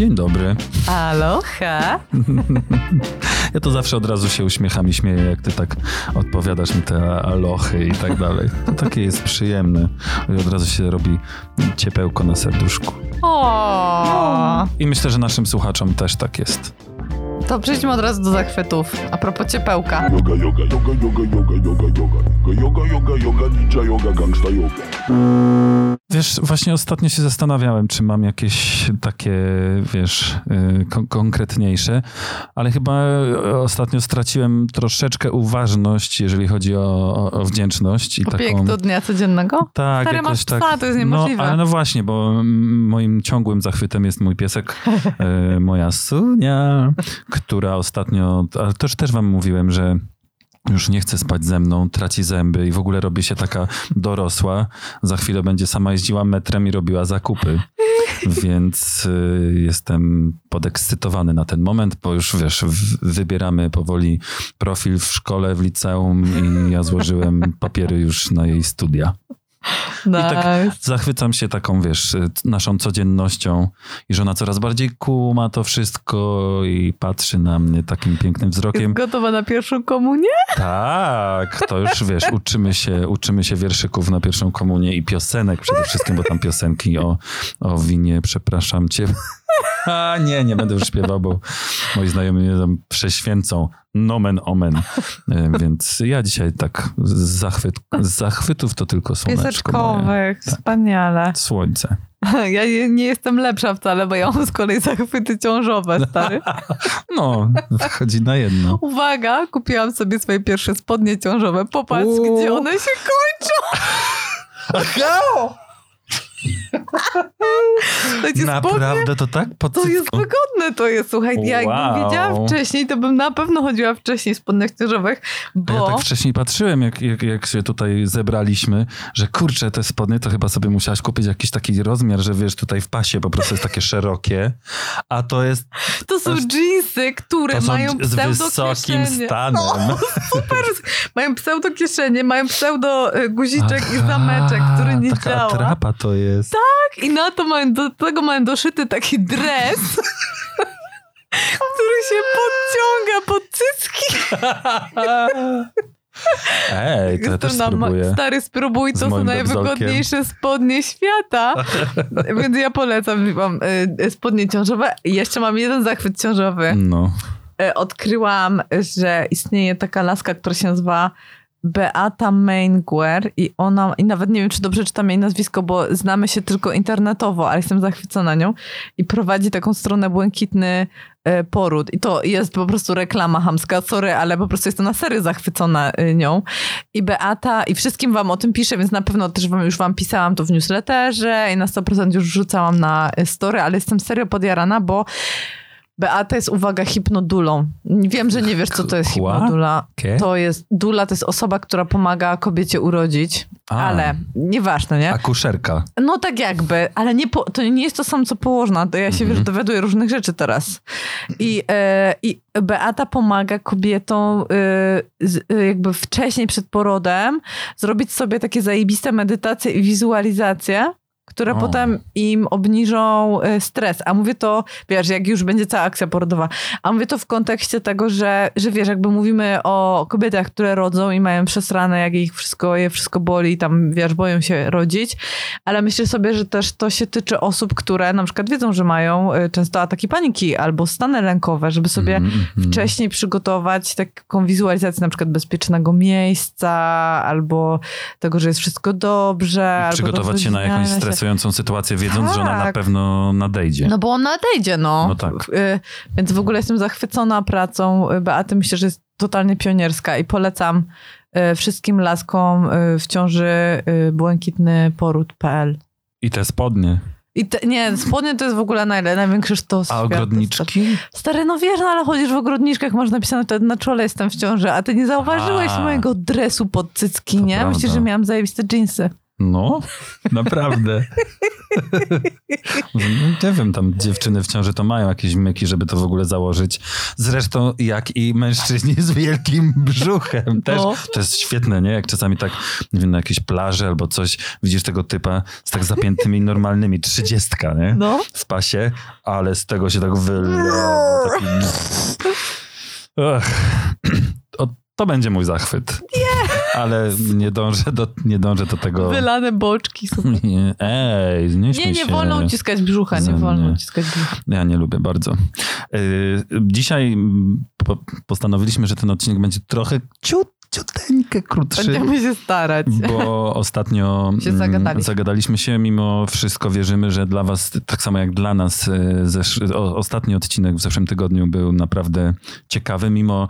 Dzień dobry. Aloha! Ja to zawsze od razu się uśmiecham i śmieję, jak ty tak odpowiadasz mi te alochy i tak dalej. To takie jest przyjemne. I od razu się robi ciepełko na serduszku. O, I myślę, że naszym słuchaczom też tak jest. To przejdźmy od razu do zachwytów. A propos ciepełka. Yoga, yoga, yoga, yoga, yoga, yoga, yoga, yoga, yoga, yoga, ninja yoga, gangsta yoga. Wiesz, właśnie ostatnio się zastanawiałem, czy mam jakieś takie, wiesz, y, kon- konkretniejsze, ale chyba y, ostatnio straciłem troszeczkę uważność, jeżeli chodzi o, o, o wdzięczność i Opiek taką... do dnia codziennego? Tak, Stary, jakoś masz tak. psa, to jest niemożliwe. No, ale no właśnie, bo moim ciągłym zachwytem jest mój piesek, e, moja Sunia, która ostatnio, ale też też wam mówiłem, że już nie chce spać ze mną, traci zęby i w ogóle robi się taka dorosła. Za chwilę będzie sama jeździła metrem i robiła zakupy. Więc y, jestem podekscytowany na ten moment, bo już wiesz, wybieramy powoli profil w szkole, w liceum i ja złożyłem papiery już na jej studia. Tak Nice. Zachwycam się taką, wiesz, y, naszą codziennością i że ona coraz bardziej kuma to wszystko i patrzy na mnie takim pięknym Jest wzrokiem. gotowa na pierwszą komunię? Tak, to już wiesz, uczymy się, uczymy się wierszyków na pierwszą komunię i piosenek przede wszystkim, bo tam piosenki o, o winie, przepraszam cię. A nie, nie będę już śpiewał, bo moi znajomi mnie tam prześwięcą. Nomen omen. E, Więc ja dzisiaj tak z zachwyt, z zachwytów to tylko słoneczko moje. Pieseczkowych, wspaniale. Słońce. Ja nie jestem lepsza wcale, bo ja mam z kolei zachwyty ciążowe, stary. No, chodzi na jedno. Uwaga, kupiłam sobie swoje pierwsze spodnie ciążowe. Popatrz, Uuu. gdzie one się kończą. Słuchajcie, spodnie Naprawdę to tak? Po to jest wygodne, to jest. Słuchaj, ja jakbym Wow. wiedziała wcześniej, to bym na pewno chodziła wcześniej w spodniach ciążowych, bo... Ja tak wcześniej patrzyłem, jak, jak, jak się tutaj zebraliśmy, że kurczę, te spodnie to chyba sobie musiałaś kupić jakiś taki rozmiar, że wiesz, tutaj w pasie po prostu jest takie szerokie, a to jest To są dżinsy, które to są mają z pseudo wysokim kieszenie. stanem. Super. Mają pseudo kieszenie, mają pseudo guziczek i zameczek, który nie taka działa. atrapa to jest. I na to mają, do tego mają doszyty taki dres, który się podciąga pod cycki. Ej, to ja też spróbuję. Stary, spróbuj, to są najwygodniejsze spodnie świata. Więc ja polecam wam y, spodnie ciążowe. I jeszcze mam jeden zachwyt ciążowy. No. Y, Odkryłam, że istnieje taka laska, która się nazywa Beata Mainguer i ona, i nawet nie wiem, czy dobrze czytam jej nazwisko, bo znamy się tylko internetowo, ale jestem zachwycona nią i prowadzi taką stronę Błękitny e, Poród. I to jest po prostu reklama hamska, sorry, ale po prostu jestem na serio zachwycona e, nią. I Beata, i wszystkim wam o tym piszę, więc na pewno też wam, już wam pisałam to w newsletterze i na 100% już rzucałam na e, story, ale jestem serio podjarana, bo Beata jest, uwaga, hipnodulą. Wiem, że nie wiesz, co to jest Kła? hipnodula. To jest, dula to jest osoba, która pomaga kobiecie urodzić, A. ale nieważne, nie? Akuszerka. No tak jakby, ale nie po, to nie jest to samo, co położna. To ja się, Mhm. wiesz, dowiaduję różnych rzeczy teraz. I, e, i Beata pomaga kobietom e, e, jakby wcześniej przed porodem zrobić sobie takie zajebiste medytacje i wizualizacje, które O. potem im obniżą e, stres. A mówię to, wiesz, jak już będzie cała akcja porodowa. A mówię to w kontekście tego, że, że wiesz, jakby mówimy o kobietach, które rodzą i mają przesrane, jak ich wszystko, je wszystko boli, tam, wiesz, boją się rodzić. Ale myślę sobie, że też to się tyczy osób, które na przykład wiedzą, że mają y, często ataki paniki albo stany lękowe, żeby sobie Mhm, mhm. wcześniej przygotować taką wizualizację na przykład bezpiecznego miejsca albo tego, że jest wszystko dobrze. albo Przygotować się na jakąś się. Stresującą sytuację, wiedząc, że ona na Tak. pewno nadejdzie. No bo on nadejdzie, no. No tak. Y, Więc w ogóle jestem zachwycona pracą y, Beaty. Myślę, że jest totalnie pionierska i polecam y, wszystkim laskom y, w ciąży y, błękitnyporód.pl. I te spodnie. I te, nie, spodnie to jest w ogóle najle, największy sztos. A świata. ogrodniczki? Stary, no wiesz, no ale chodzisz w ogrodniczkach, masz napisane wtedy na czole jestem w ciąży, a ty nie zauważyłeś A. mojego dresu pod cycki, To nie? Myślisz, że miałam zajebiste dżinsy. No, naprawdę. No, Nie wiem, tam dziewczyny w ciąży to mają jakieś myki, żeby to w ogóle założyć. Zresztą jak i mężczyźni z wielkim brzuchem. Też, No. to jest świetne, nie? Jak czasami tak, nie wiem, na jakiejś plaży albo coś, widzisz tego typa z tak zapiętymi normalnymi, trzydziestka, nie? No. W pasie, ale z tego się tak wylewa. Taki... Ach. O, to będzie mój zachwyt. Ale nie dążę do, nie dążę do tego... Wylane boczki. Nie, ej, nie Nie, nie wolno uciskać brzucha, nie wolno uciskać brzucha. Ja nie lubię bardzo. Yy, Dzisiaj po, postanowiliśmy, że ten odcinek będzie trochę ciut, ciuteńkę krótszy. Będziemy się starać. Bo ostatnio Się mm, zagadaliśmy. zagadaliśmy się, mimo wszystko wierzymy, że dla was, tak samo jak dla nas, y, zesz- o, ostatni odcinek w zeszłym tygodniu był naprawdę ciekawy, mimo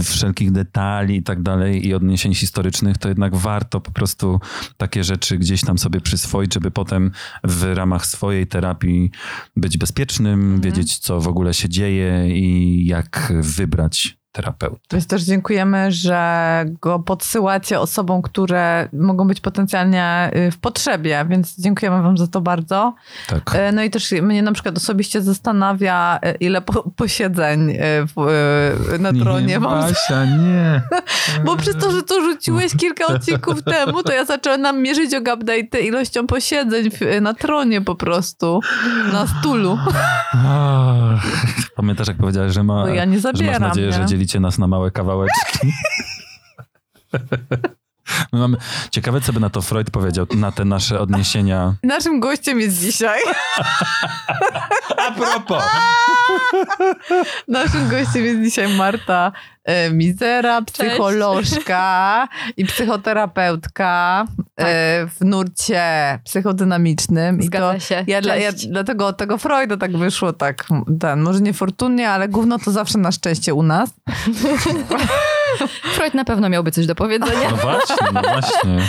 y, wszelkich detali i tak dalej i odniesień historycznych, to jednak warto po prostu takie rzeczy gdzieś tam sobie przyswoić, żeby potem w ramach swojej terapii być bezpiecznym, Mhm. wiedzieć co w ogóle się dzieje i jak wybrać terapeutę. Więc też dziękujemy, że go podsyłacie osobom, które mogą być potencjalnie y, w potrzebie, więc dziękujemy wam za to bardzo. Tak. E, No i też mnie na przykład osobiście zastanawia, e, ile po, posiedzeń w, na tronie nie, mam. Basia, nie. Bo przez to, że to rzuciłeś kilka odcinków temu, to ja zaczęłam nam mierzyć og update ilością posiedzeń w, na tronie po prostu, na stulu. Pamiętasz, jak powiedziałeś, że, ma, ja nie że masz zabieram, nadzieję, nie? że dzielicie nas na małe kawałeczki? My mamy... Ciekawe, co by na to Freud powiedział, na te nasze odniesienia. Naszym gościem jest dzisiaj, A propos! naszym gościem jest dzisiaj Marta e, Mizera, psycholożka i psychoterapeutka e, w nurcie psychodynamicznym. I Zgadza to się. Ja, dla, ja Cześć. dlatego od tego Freuda tak wyszło, tak, ten, może niefortunnie, ale gówno to zawsze na szczęście u nas. Freud na pewno miałby coś do powiedzenia. No właśnie, no właśnie.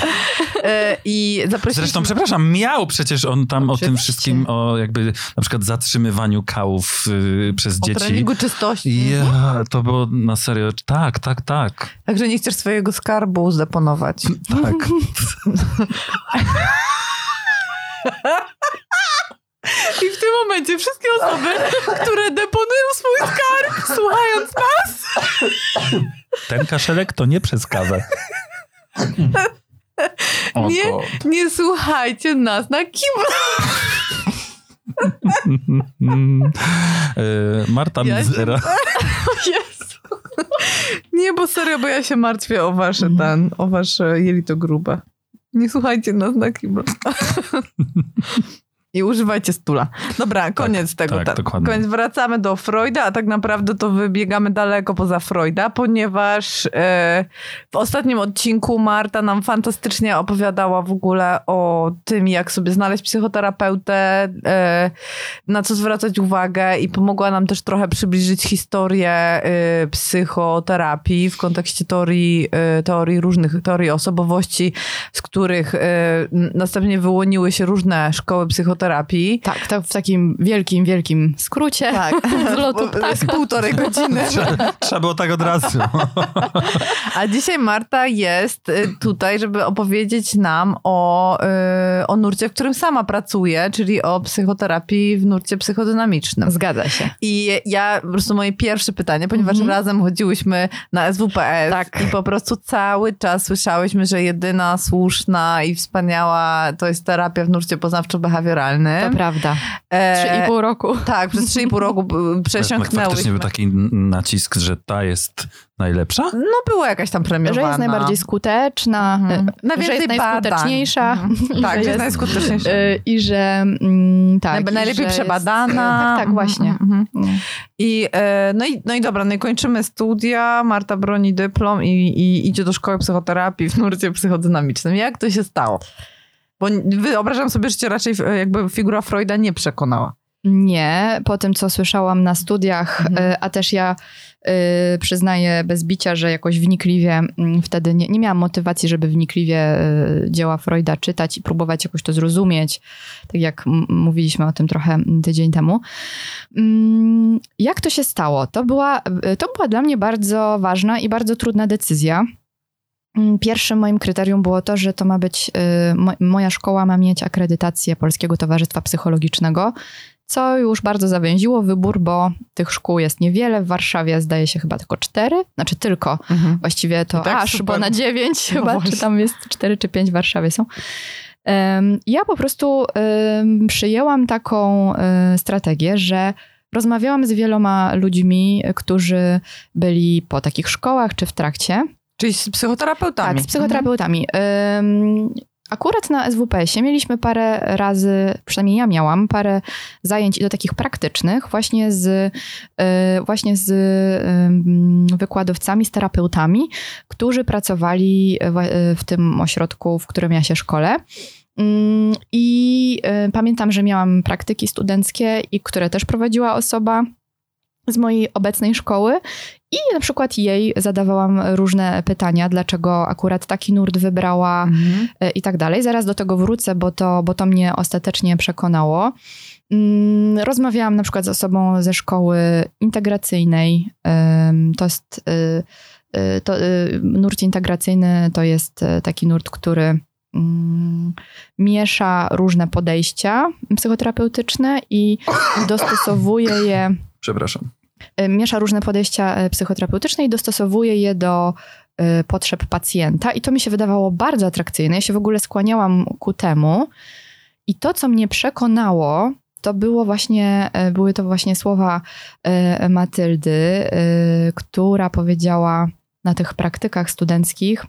E, I zaprosiliśmy... Zresztą, przepraszam, miał przecież on tam o tym Oczywiście. wszystkim, o jakby na przykład zatrzymywaniu kałów y, przez o dzieci. treningu czystości. Ja, to było na serio. Tak, tak, tak. Także nie chcesz swojego skarbu zdeponować. Tak. I w tym momencie wszystkie osoby, które deponują swój skarb, słuchając nas, Ten kaszelek to nie przez kawę. Nie. nie słuchajcie nas na kim. Mm. Y, Marta Ja się- Mizera. Jezu. Nie, bo serio, bo ja się martwię o wasze ten, o wasze jelito grube. Nie słuchajcie nas na kibla. I używajcie stula. Dobra, koniec tego. tak, tak. dokładnie. Koniec, wracamy do Freuda, a tak naprawdę to wybiegamy daleko poza Freuda, ponieważ e, w ostatnim odcinku Marta nam fantastycznie opowiadała w ogóle o tym, jak sobie znaleźć psychoterapeutę, e, na co zwracać uwagę i pomogła nam też trochę przybliżyć historię e, psychoterapii w kontekście teorii, e, teorii różnych, teorii osobowości, z których e, następnie wyłoniły się różne szkoły psychoterapii. Tak, to w takim wielkim, wielkim skrócie. Tak, Z lotu jest półtorej godziny. Trzeba było tak od razu. A dzisiaj Marta jest y, tutaj, żeby opowiedzieć nam o, y, o nurcie, w którym sama pracuje, czyli o psychoterapii w nurcie psychodynamicznym. Zgadza się. I ja, po prostu moje pierwsze pytanie, ponieważ Mhm. razem chodziły na SWPS Tak. i po prostu cały czas słyszałyśmy, że jedyna słuszna i wspaniała to jest terapia w nurcie poznawczo-behawioralnym. To prawda. E, Trzy i pół roku. Tak, przez trzy i pół roku b- Faktycznie przesiąknęłyśmy. był taki nacisk, że ta jest najlepsza? No była jakaś tam premiowana. Że jest najbardziej skuteczna, Mhm. y, że jest najskuteczniejsza. Mhm. Tak, że jest najskuteczniejsza. y, I że mm, tak. Najlepiej że jest- przebadana. Tak, tak, Mhm, właśnie. mhm. No. I, e, no, i, no i dobra, no i kończymy studia, Marta broni dyplom i, i idzie do szkoły psychoterapii w nurcie psychodynamicznym. Jak to się stało? Bo wyobrażam sobie, że cię raczej e, jakby figura Freuda nie przekonała. Nie, po tym co słyszałam na studiach, Mhm. y, a też ja y, przyznaję bez bicia, że jakoś wnikliwie mm, wtedy nie, nie miałam motywacji, żeby wnikliwie y, dzieła Freuda czytać i próbować jakoś to zrozumieć, tak jak mówiliśmy o tym trochę tydzień temu. Mm, Jak to się stało? To była, y, to była dla mnie bardzo ważna i bardzo trudna decyzja. Mm, Pierwszym moim kryterium było to, że to ma być, y, mo- moja szkoła ma mieć akredytację Polskiego Towarzystwa Psychologicznego, co już bardzo zawęziło wybór, bo tych szkół jest niewiele. W Warszawie zdaje się chyba tylko cztery, znaczy tylko, właściwie to tak aż, super. bo na dziewięć No chyba, właśnie. czy tam jest cztery czy pięć w Warszawie są. Ja po prostu przyjęłam taką e, strategię, że rozmawiałam z wieloma ludźmi, którzy byli po takich szkołach czy w trakcie. Czyli z psychoterapeutami. Tak, z psychoterapeutami. Ym, Akurat na SWPS-ie mieliśmy parę razy, przynajmniej ja miałam, parę zajęć i do takich praktycznych właśnie z, y, właśnie z wykładowcami, z terapeutami, którzy pracowali wa- y, w tym ośrodku, w którym ja się szkolę. Ym, I y, pamiętam, że miałam praktyki studenckie, i które też prowadziła osoba z mojej obecnej szkoły i na przykład jej zadawałam różne pytania, dlaczego akurat taki nurt wybrała Mhm. e, i tak dalej. Zaraz do tego wrócę, bo to, bo to mnie ostatecznie przekonało. Mm, Rozmawiałam na przykład z osobą ze szkoły integracyjnej. To jest y, y, to, y, nurt integracyjny to jest taki nurt, który mm, miesza różne podejścia psychoterapeutyczne i dostosowuje je Przepraszam. y, miesza różne podejścia y, psychoterapeutyczne i dostosowuje je do y, potrzeb pacjenta. I to mi się wydawało bardzo atrakcyjne. Ja się w ogóle skłaniałam ku temu. I to, co mnie przekonało, to było właśnie, były to właśnie słowa Matyldy, która powiedziała na tych praktykach studenckich,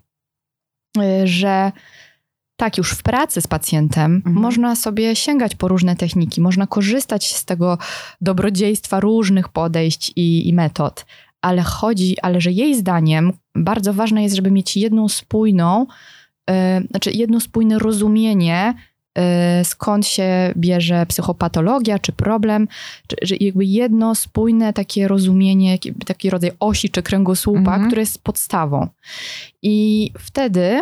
że tak, już w pracy z pacjentem Mhm. można sobie sięgać po różne techniki, można korzystać z tego dobrodziejstwa różnych podejść i, i metod, ale chodzi, ale że jej zdaniem bardzo ważne jest, żeby mieć jedną spójną, e, znaczy jedno spójne rozumienie, e, skąd się bierze psychopatologia czy problem, czy, że jakby jedno spójne takie rozumienie, taki rodzaj osi czy kręgosłupa, Mhm. które jest podstawą. I wtedy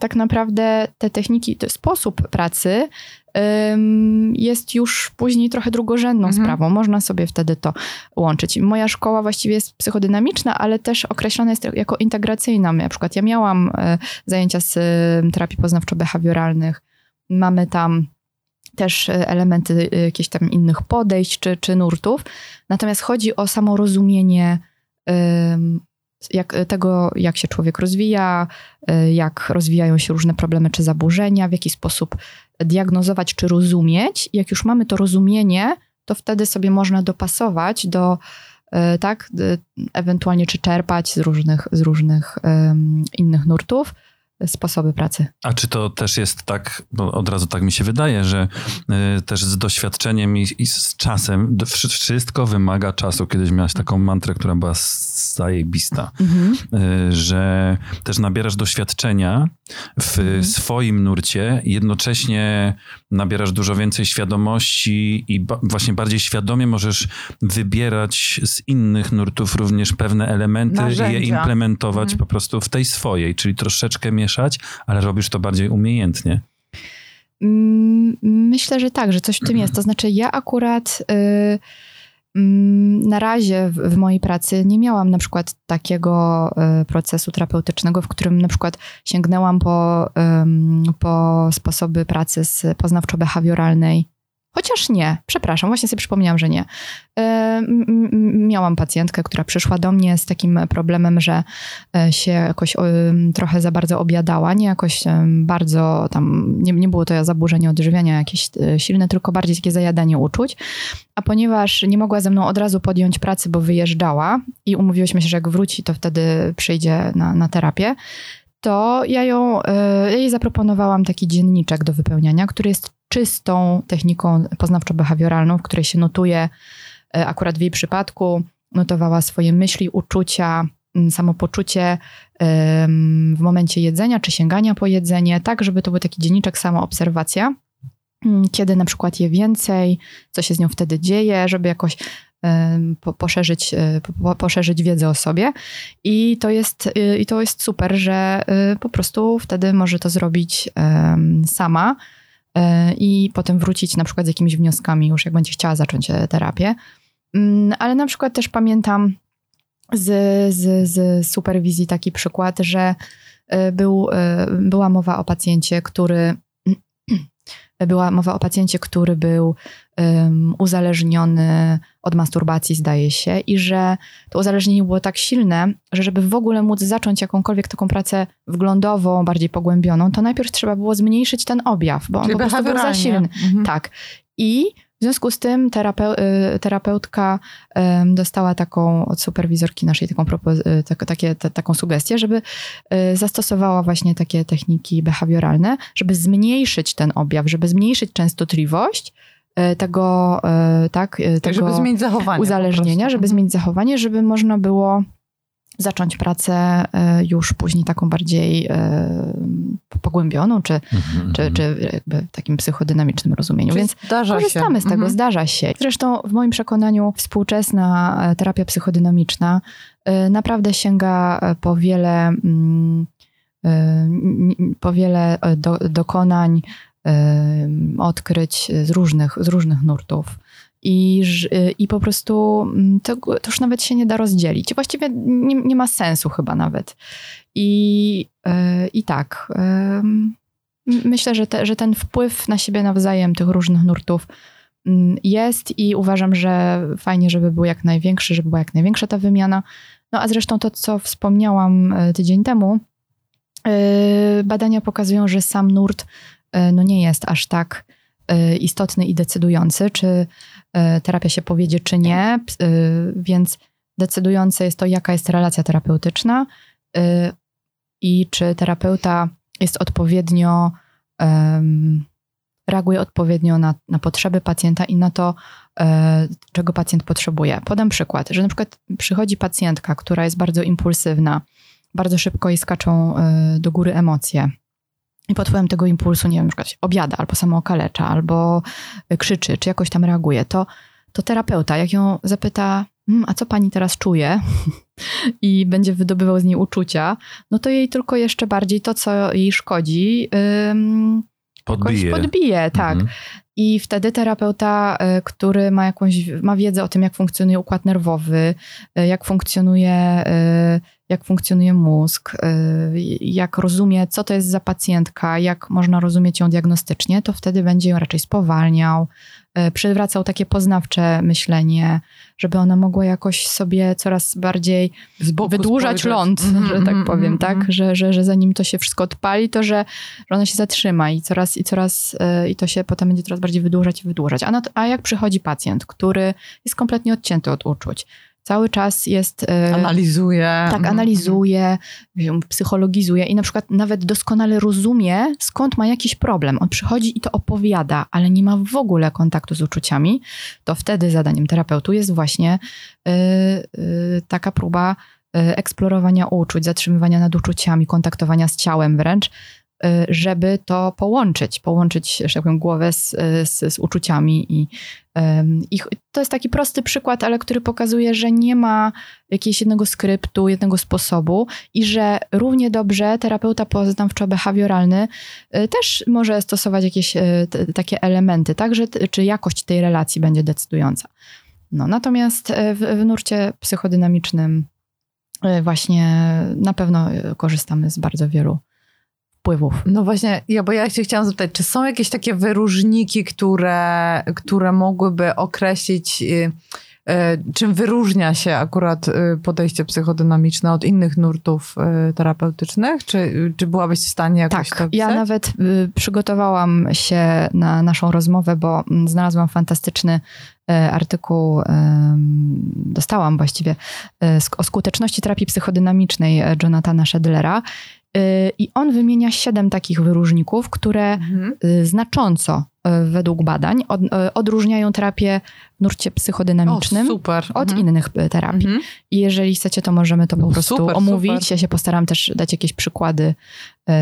tak naprawdę te techniki, ten sposób pracy jest już później trochę drugorzędną Mhm. sprawą. Można sobie wtedy to łączyć. Moja szkoła właściwie jest psychodynamiczna, ale też określona jest jako integracyjna. Na przykład ja miałam e, zajęcia z terapii poznawczo-behawioralnych. Mamy tam też e, elementy e, jakichś tam innych podejść czy, czy nurtów. Natomiast chodzi o samo rozumienie jak, tego, jak się człowiek rozwija, y, jak rozwijają się różne problemy czy zaburzenia, w jaki sposób diagnozować czy rozumieć. Jak już mamy to rozumienie, to wtedy sobie można dopasować do, y, tak, ewentualnie czy czerpać z różnych, z różnych ym, innych nurtów sposoby pracy. A czy to też jest tak, bo od razu tak mi się wydaje, że y, też z doświadczeniem i, i z czasem, wszystko wymaga czasu. Kiedyś miałaś taką mantrę, która była zajebista, y, że też nabierasz doświadczenia w Mhm. swoim nurcie, jednocześnie nabierasz dużo więcej świadomości i ba- właśnie bardziej świadomie możesz wybierać z innych nurtów również pewne elementy i je Narzędzia. implementować Mhm. po prostu w tej swojej, czyli troszeczkę mieszać, ale robisz to bardziej umiejętnie. Mm, Myślę, że tak, że coś w tym jest. To znaczy, ja akurat y, mm, na razie w, w mojej pracy nie miałam na przykład takiego y, procesu terapeutycznego, w którym na przykład sięgnęłam po, po sposoby pracy z poznawczo-behawioralnej. Chociaż nie, przepraszam, właśnie sobie przypomniałam, że nie. M- Miałam pacjentkę, która przyszła do mnie z takim problemem, że e, się jakoś trochę za bardzo objadała, nie jakoś bardzo tam, nie, nie było to zaburzenie odżywiania jakieś e, silne, tylko bardziej takie zajadanie uczuć. A ponieważ nie mogła ze mną od razu podjąć pracy, bo wyjeżdżała i umówiłyśmy się, że jak wróci, to wtedy przyjdzie na, na terapię, to ja ją, e, jej zaproponowałam taki dzienniczek do wypełniania, który jest czystą techniką poznawczo-behawioralną, w której się notuje, e, akurat w jej przypadku, notowała swoje myśli, uczucia, mm, samopoczucie w momencie jedzenia czy sięgania po jedzenie, tak żeby to był taki dzienniczek, samoobserwacja. mm, kiedy na przykład je więcej, co się z nią wtedy dzieje, żeby jakoś poszerzyć, e, po, poszerzyć wiedzę o sobie. I to jest, y, i to jest super, że y, po prostu wtedy może to zrobić sama i potem wrócić na przykład z jakimiś wnioskami, już jak będzie chciała zacząć e, terapię. Mm, Ale na przykład też pamiętam z, z, z superwizji taki przykład, że y, był, była mowa o pacjencie, który była mowa o pacjencie, który był um, uzależniony od masturbacji, zdaje się, i że to uzależnienie było tak silne, że żeby w ogóle móc zacząć jakąkolwiek taką pracę wglądową, bardziej pogłębioną, to najpierw trzeba było zmniejszyć ten objaw, bo on Czyli po prostu był za silny. Mhm. Tak. I w związku z tym terapeu, y, terapeutka em, dostała taką od superwizorki naszej taką, y, tak, takie, ta, taką sugestię, żeby y, zastosowała właśnie takie techniki behawioralne, żeby zmniejszyć ten objaw, żeby zmniejszyć częstotliwość tego, y, tak, y, Tak, tego żeby zmienić zachowanie. uzależnienia, żeby Mhm. zmienić zachowanie, żeby można było zacząć pracę e, już później taką bardziej e, pogłębioną, czy, Mhm, czy, czy jakby w takim psychodynamicznym rozumieniu. Czyli Więc zdarza korzystamy się. z tego, Mhm. zdarza się. Zresztą w moim przekonaniu współczesna e, terapia psychodynamiczna e, naprawdę sięga e, po wiele, mm, e, po wiele e, do, dokonań, e, odkryć z różnych, z różnych nurtów. I, e, I po prostu mm, to, to już nawet się nie da rozdzielić. Właściwie nie, nie ma sensu chyba nawet. I, e, i tak. Myślę, że, te, że ten wpływ na siebie nawzajem tych różnych nurtów mm, jest i uważam, że fajnie, żeby był jak największy, żeby była jak największa ta wymiana. No a zresztą to, co wspomniałam e, tydzień temu, e, badania pokazują, że sam nurt no nie jest aż tak e, istotny i decydujący, czy e, terapia się powiedzie, czy nie, e, więc decydujące jest to, jaka jest relacja terapeutyczna e, i czy terapeuta jest odpowiednio, reaguje odpowiednio na, na potrzeby pacjenta i na to, e, czego pacjent potrzebuje. Podam przykład, że na przykład przychodzi pacjentka, która jest bardzo impulsywna, bardzo szybko jej skaczą e, do góry emocje. I pod wpływem tego impulsu, nie wiem, na przykład się objada, albo samookalecza, albo krzyczy, czy jakoś tam reaguje, to, to terapeuta, jak ją zapyta, "Hmm, a co pani teraz czuje? I będzie wydobywał z niej uczucia, no to jej tylko jeszcze bardziej to, co jej szkodzi, ym, Podbije. podbije, tak. Mhm. I wtedy terapeuta, y, który ma jakąś, ma wiedzę o tym, jak funkcjonuje układ nerwowy, y, jak funkcjonuje, y, jak funkcjonuje mózg, y, jak rozumie, co to jest za pacjentka, jak można rozumieć ją diagnostycznie, to wtedy będzie ją raczej spowalniał, y, przywracał takie poznawcze myślenie, żeby ona mogła jakoś sobie coraz bardziej wydłużać spojrzeć. ląd, Mhm, że tak mhm, powiem, mhm, tak? mhm. Że, że, że zanim to się wszystko odpali, to że, że ona się zatrzyma i coraz, i coraz, e, i to się potem będzie coraz bardziej wydłużać i wydłużać. A, to, a jak przychodzi pacjent, który jest kompletnie odcięty od uczuć, cały czas jest... e, Analizuje. tak, Mhm, analizuje, wiem, psychologizuje i na przykład nawet doskonale rozumie, skąd ma jakiś problem. On przychodzi i to opowiada, ale nie ma w ogóle kontaktu z uczuciami, to wtedy zadaniem terapeutu jest właśnie y, y, taka próba eksplorowania uczuć, zatrzymywania nad uczuciami, kontaktowania z ciałem wręcz, żeby to połączyć, połączyć, że tak powiem, głowę z, z, z uczuciami i I to jest taki prosty przykład, ale który pokazuje, że nie ma jakiegoś jednego skryptu, jednego sposobu i że równie dobrze terapeuta poznawczo-behawioralny y, też może stosować jakieś y, t- takie elementy, tak, że t- czy jakość tej relacji będzie decydująca. No, natomiast y, w, w nurcie psychodynamicznym y, właśnie na pewno y, korzystamy z bardzo wielu wpływów. No właśnie, ja, bo ja się chciałam zapytać, czy są jakieś takie wyróżniki, które, które mogłyby określić, y, y, czym wyróżnia się akurat y, podejście psychodynamiczne od innych nurtów y, terapeutycznych? Czy, czy byłabyś w stanie jakoś Tak, to ja opisać? nawet y, przygotowałam się na naszą rozmowę, bo mm, znalazłam fantastyczny artykuł, dostałam właściwie, o skuteczności terapii psychodynamicznej Jonathana Shedlera. I on wymienia siedem takich wyróżników, które Mhm. y, znacząco y, według badań od, y, odróżniają terapię w nurcie O, psychodynamicznym super. od Mhm. innych terapii. Mhm. I jeżeli chcecie, to możemy to po No, prostu super, omówić. super. Ja się postaram też dać jakieś przykłady,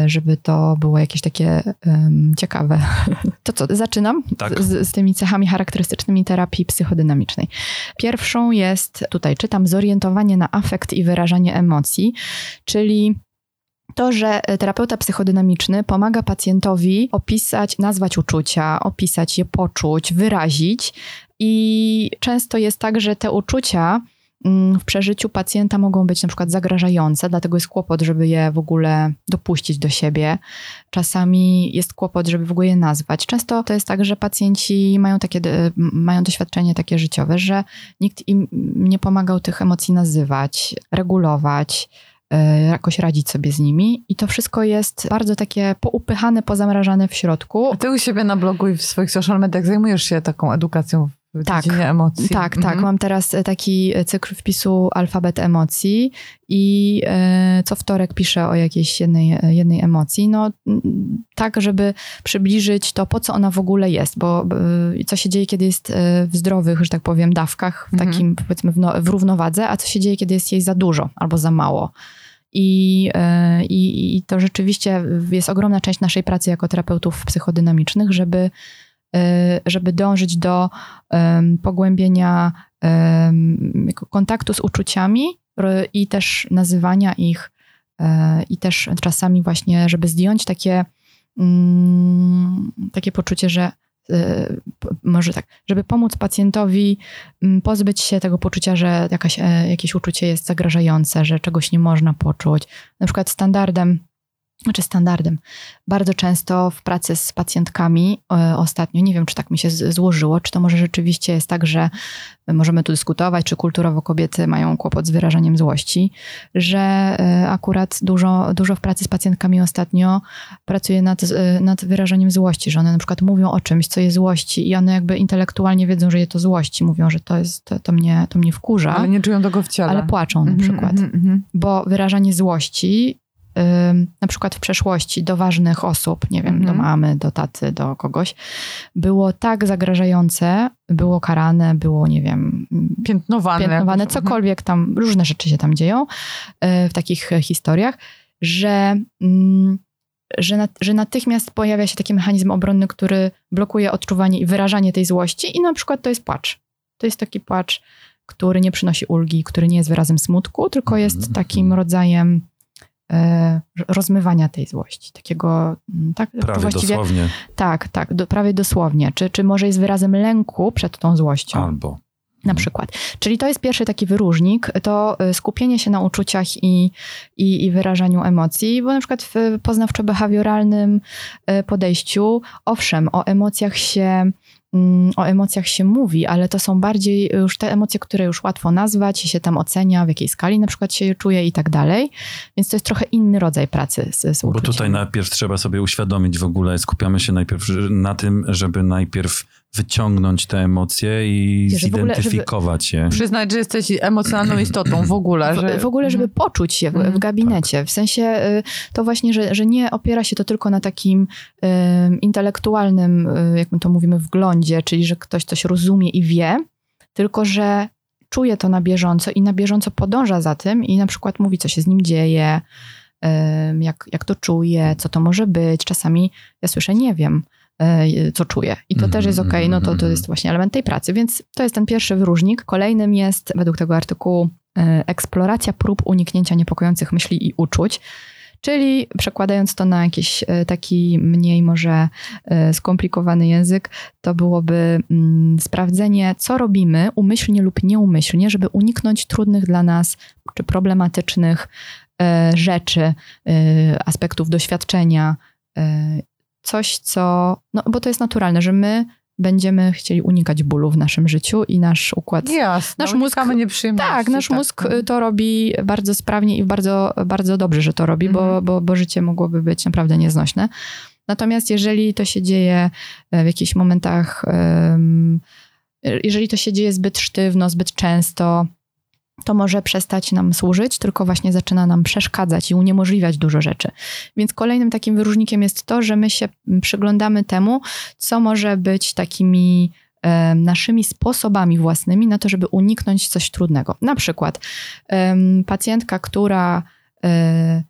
żeby to było jakieś takie em, ciekawe. To co, zaczynam Tak. z, z tymi cechami charakterystycznymi terapii psychodynamicznej. Pierwszą jest, tutaj czytam, zorientowanie na afekt i wyrażanie emocji, czyli to, że terapeuta psychodynamiczny pomaga pacjentowi opisać, nazwać uczucia, opisać je, poczuć, wyrazić. I często jest tak, że te uczucia mm, w przeżyciu pacjenta mogą być na przykład zagrażające, dlatego jest kłopot, żeby je w ogóle dopuścić do siebie. Czasami jest kłopot, żeby w ogóle je nazwać. Często to jest tak, że pacjenci mają takie, e, mają doświadczenie takie życiowe, że nikt im nie pomagał tych emocji nazywać, regulować, e, jakoś radzić sobie z nimi. I to wszystko jest bardzo takie poupychane, pozamrażane w środku. A ty u siebie na blogu i w swoich social mediach zajmujesz się taką edukacją w Tak. dziedzinie emocji. Tak, tak. Mhm. Mam teraz e, taki cykl wpisu alfabet emocji i e, co wtorek piszę o jakiejś jednej, jednej emocji. No tak, żeby przybliżyć to, po co ona w ogóle jest, bo e, co się dzieje, kiedy jest e, w zdrowych, że tak powiem, dawkach, w Mhm. takim powiedzmy w, no, w równowadze, a co się dzieje, kiedy jest jej za dużo albo za mało. I, e, i, I to rzeczywiście jest ogromna część naszej pracy jako terapeutów psychodynamicznych, żeby, e, żeby dążyć do em, pogłębienia kontaktu z uczuciami i też nazywania ich e, i też czasami właśnie, żeby zdjąć takie, mm, takie poczucie, że e, może tak, żeby pomóc pacjentowi mm, pozbyć się tego poczucia, że jakaś, e, jakieś uczucie jest zagrażające, że czegoś nie można poczuć. Na przykład standardem znaczy standardem. Bardzo często w pracy z pacjentkami e, ostatnio, nie wiem, czy tak mi się z- złożyło, czy to może rzeczywiście jest tak, że możemy tu dyskutować, czy kulturowo kobiety mają kłopot z wyrażaniem złości, że e, akurat dużo, dużo w pracy z pacjentkami ostatnio pracuję nad, e, nad wyrażaniem złości, że one na przykład mówią o czymś, co jest złości i one jakby intelektualnie wiedzą, że je to złości, mówią, że to jest, to, to, mnie, to mnie wkurza, Ale nie czują tego w ciele. ale płaczą na Mhm, przykład mhm, mhm. bo wyrażanie złości, na przykład w przeszłości do ważnych osób, nie wiem, Mhm. do mamy, do taty, do kogoś, było tak zagrażające, było karane, było, nie wiem, Piętnowane. piętnowane, jakoś. cokolwiek tam, różne rzeczy się tam dzieją y, w takich e, historiach, że, mm, że, nat- że natychmiast pojawia się taki mechanizm obronny, który blokuje odczuwanie i wyrażanie tej złości i na przykład to jest płacz. To jest taki płacz, który nie przynosi ulgi, który nie jest wyrazem smutku, tylko jest Mhm. takim rodzajem rozmywania tej złości. Takiego, mm, tak, Prawie właściwie, dosłownie. tak, tak, do, prawie dosłownie. Czy, czy może jest wyrazem lęku przed tą złością? Albo. Na przykład. Czyli to jest pierwszy taki wyróżnik, to y, skupienie się na uczuciach i, i, i wyrażaniu emocji, bo na przykład w poznawczo-behawioralnym y, podejściu, owszem, o emocjach się o emocjach się mówi, ale to są bardziej już te emocje, które już łatwo nazwać i się tam ocenia, w jakiej skali na przykład się je czuje i tak dalej. Więc to jest trochę inny rodzaj pracy z, z Bo uczuciami. tutaj najpierw trzeba sobie uświadomić w ogóle, skupiamy się najpierw na tym, żeby najpierw wyciągnąć te emocje i Że w ogóle, zidentyfikować je. Przyznać, że jesteś emocjonalną istotą w ogóle. Że... W, w ogóle, żeby poczuć się w, Mhm. w gabinecie. W sensie y, to właśnie, że, że nie opiera się to tylko na takim y, intelektualnym, y, jak my to mówimy, wglądzie, czyli że ktoś coś rozumie i wie, tylko że czuje to na bieżąco i na bieżąco podąża za tym i na przykład mówi, co się z nim dzieje, y, jak, jak to czuje, co to może być. Czasami ja słyszę, nie wiem co czuję. I to Mhm, też jest okej, no to, to mhm. jest właśnie element tej pracy. Więc to jest ten pierwszy wyróżnik. Kolejnym jest, według tego artykułu, e, eksploracja prób uniknięcia niepokojących myśli i uczuć. Czyli przekładając to na jakiś e, taki mniej może e, skomplikowany język, to byłoby mm, sprawdzenie, co robimy umyślnie lub nieumyślnie, żeby uniknąć trudnych dla nas czy problematycznych e, rzeczy, e, aspektów doświadczenia. Coś, co. No, bo to jest naturalne, że my będziemy chcieli unikać bólu w naszym życiu i nasz układ Jasne, Nasz nasz mózg- tak, nasz mózg y, to robi bardzo sprawnie i bardzo, bardzo dobrze, że to robi, bo, Mhm. bo, bo życie mogłoby być naprawdę nieznośne. Natomiast jeżeli to się dzieje e, w jakichś momentach, jeżeli to się dzieje zbyt sztywno, zbyt często, to może przestać nam służyć, tylko właśnie zaczyna nam przeszkadzać i uniemożliwiać dużo rzeczy. Więc kolejnym takim wyróżnikiem jest to, że my się przyglądamy temu, co może być takimi e, naszymi sposobami własnymi na to, żeby uniknąć coś trudnego. Na przykład e, pacjentka, która, e,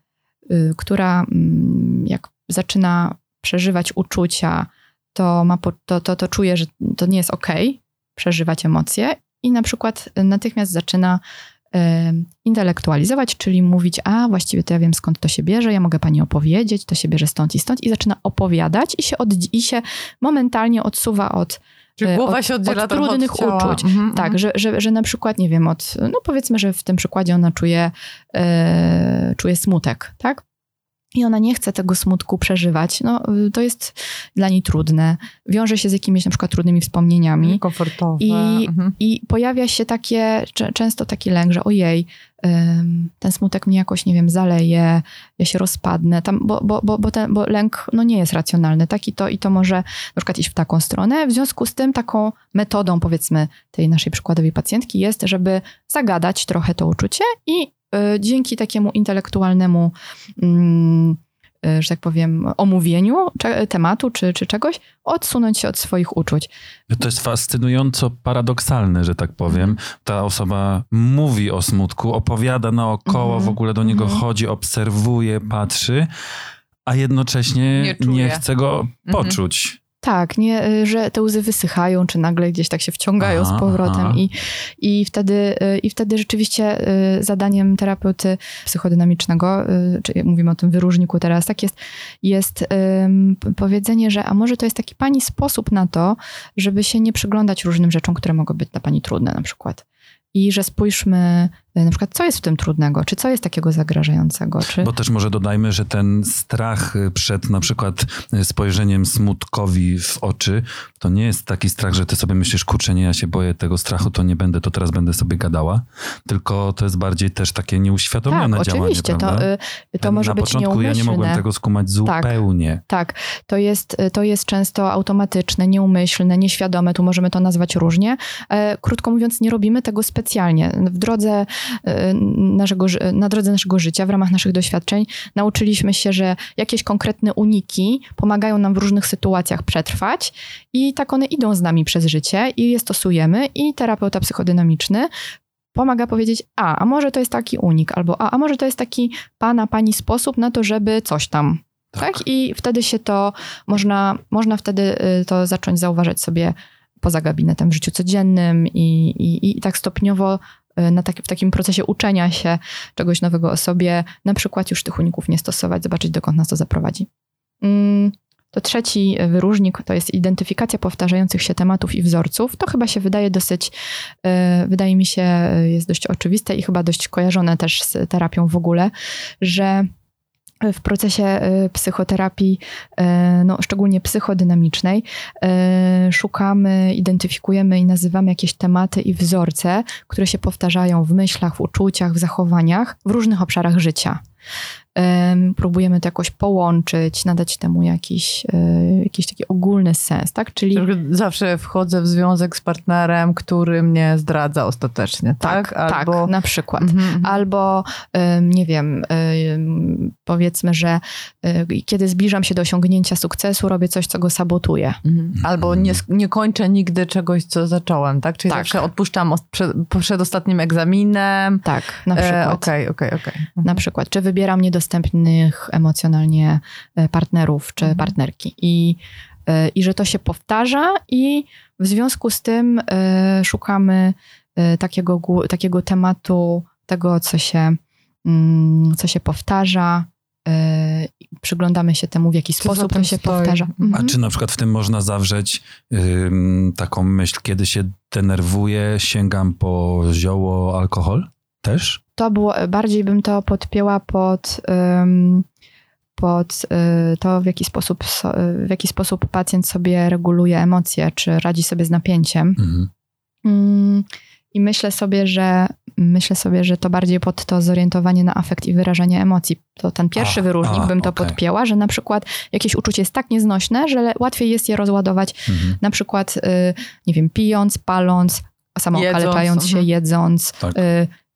która mm, jak zaczyna przeżywać uczucia, to, ma, to, to, to czuje, że to nie jest ok przeżywać emocje i na przykład natychmiast zaczyna intelektualizować, czyli mówić, a właściwie to ja wiem skąd to się bierze, ja mogę pani opowiedzieć, to się bierze stąd i stąd i zaczyna opowiadać i się, od, i się momentalnie odsuwa od, Czyli e, głowa od, się oddziela od trudnych od uczuć. Mhm, tak, mhm. że, że, że na przykład, nie wiem, od, no powiedzmy, że w tym przykładzie ona czuje, e, czuje smutek, tak? I ona nie chce tego smutku przeżywać. No, to jest dla niej trudne. Wiąże się z jakimiś na przykład trudnymi wspomnieniami. Komfortowe. I, Mhm. I pojawia się takie, często taki lęk, że ojej, ten smutek mnie jakoś, nie wiem, zaleje, ja się rozpadnę, tam, bo, bo, bo, bo, ten, bo lęk no, nie jest racjonalny, tak? I to, I to może na przykład iść w taką stronę. W związku z tym taką metodą, powiedzmy, tej naszej przykładowej pacjentki jest, żeby zagadać trochę to uczucie i dzięki takiemu intelektualnemu mm, y, że tak powiem, omówieniu tematu czy, czy czegoś, odsunąć się od swoich uczuć. To jest fascynująco paradoksalne, że tak powiem. Ta osoba mówi o smutku, opowiada naokoło, Mhm. w ogóle do niego Mhm. chodzi, obserwuje, patrzy, a jednocześnie Nie nie, chce go Mhm. poczuć. Tak, nie, y, że te łzy wysychają, czy nagle gdzieś tak się wciągają Aha, z powrotem. aha. I, i, wtedy, y, I wtedy rzeczywiście y, zadaniem terapeuty psychodynamicznego, czy mówimy o tym wyróżniku teraz, tak jest, jest powiedzenie, że a może to jest taki pani sposób na to, żeby się nie przyglądać różnym rzeczom, które mogą być dla pani trudne na przykład. I że spójrzmy na przykład, co jest w tym trudnego, czy co jest takiego zagrażającego, czy... Bo też może dodajmy, że ten strach y, przed na przykład y, spojrzeniem smutkowi w oczy, to nie jest taki strach, że ty sobie myślisz, kurczę, nie, ja się boję tego strachu, to nie będę, to teraz będę sobie gadała. Tylko to jest bardziej też takie nieuświadomione tak, działanie, oczywiście, to, prawda? y, to może Na być początku ja nieumyślne. nie mogłem tego skumać zupełnie. Tak, to jest, to jest często automatyczne, nieumyślne, nieświadome, tu możemy to nazwać różnie. E, krótko mówiąc, nie robimy tego specjalnie. W drodze e, naszego, ży- na drodze naszego życia, w ramach naszych doświadczeń, nauczyliśmy się, że jakieś konkretne uniki pomagają nam w różnych sytuacjach przetrwać i tak one idą z nami przez życie i je stosujemy i terapeuta psychodynamiczny pomaga powiedzieć, a, a może to jest taki unik, albo a, a może to jest taki pana, pani sposób na to, żeby coś tam. Tak. I wtedy się to, można, można wtedy y, to zacząć zauważać sobie poza gabinetem w życiu codziennym i, i, i tak stopniowo y, na tak, w takim procesie uczenia się czegoś nowego o sobie, na przykład już tych uników nie stosować, zobaczyć dokąd nas to zaprowadzi. Mm, To trzeci wyróżnik to jest identyfikacja powtarzających się tematów i wzorców. To chyba się wydaje dosyć, y, wydaje mi się, y, jest dość oczywiste i chyba dość kojarzone też z terapią w ogóle, że w procesie y, psychoterapii, y, no, szczególnie psychodynamicznej, y, szukamy, identyfikujemy i nazywamy jakieś tematy i wzorce, które się powtarzają w myślach, w uczuciach, w zachowaniach w różnych obszarach życia. Próbujemy to jakoś połączyć, nadać temu jakiś, y, jakiś taki ogólny sens, tak? Czyli Zawsze wchodzę w związek z partnerem, który mnie zdradza ostatecznie, tak? tak, tak, na przykład. Mhm, mhm. Albo, nie wiem, powiedzmy, że y, kiedy zbliżam się do osiągnięcia sukcesu, robię coś, co go sabotuje. Mhm. Albo nie, nie kończę nigdy czegoś, co zacząłem, tak? Czyli Tak. zawsze odpuszczam przed, przed ostatnim egzaminem. Tak, na przykład. E, Okej, okej, okej. Na przykład, czy wybieram niedostępnych emocjonalnie e, partnerów czy Mhm. partnerki. I, e, I że to się powtarza, i w związku z tym e, szukamy takiego, takiego tematu, tego, co się, mm, co się powtarza. i Przyglądamy się temu, w jaki sposób to się stoi? powtarza. Mhm. A czy na przykład w tym można zawrzeć ym, taką myśl, kiedy się denerwuję, sięgam po zioło, alkohol? Też? to było, bardziej bym to podpięła pod, pod y, to, w jaki, sposób, so- w jaki sposób pacjent sobie reguluje emocje, czy radzi sobie z napięciem. Mhm. Mm, I myślę sobie, że myślę sobie, że to bardziej pod to zorientowanie na afekt i wyrażanie emocji. To ten pierwszy A, wyróżnik a, bym to okej. podpięła, że na przykład jakieś uczucie jest tak nieznośne, że łatwiej jest je rozładować Mhm. na przykład, y, nie wiem, pijąc, paląc, samookaleczając Jedząc, się, mhm. jedząc, Tak.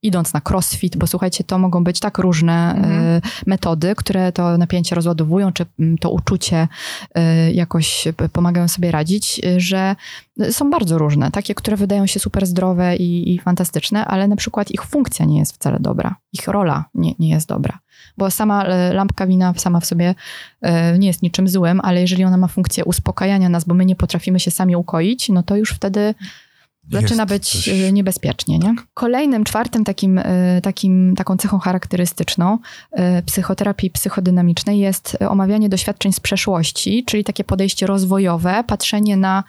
Idąc na crossfit, bo słuchajcie, to mogą być tak różne Mhm. y, metody, które to napięcie rozładowują, czy mm, to uczucie y, jakoś p- pomagają sobie radzić, że są bardzo różne. Takie, które wydają się super zdrowe i, i fantastyczne, ale na przykład ich funkcja nie jest wcale dobra. Ich rola nie, nie jest dobra. Bo sama lampka wina sama w sobie nie jest niczym złym, ale jeżeli ona ma funkcję uspokajania nas, bo my nie potrafimy się sami ukoić, no to już wtedy zaczyna Jest być coś- y, niebezpiecznie. Nie? Kolejnym, czwartym takim, y, takim, taką cechą charakterystyczną y, psychoterapii psychodynamicznej jest omawianie doświadczeń z przeszłości, czyli takie podejście rozwojowe, patrzenie na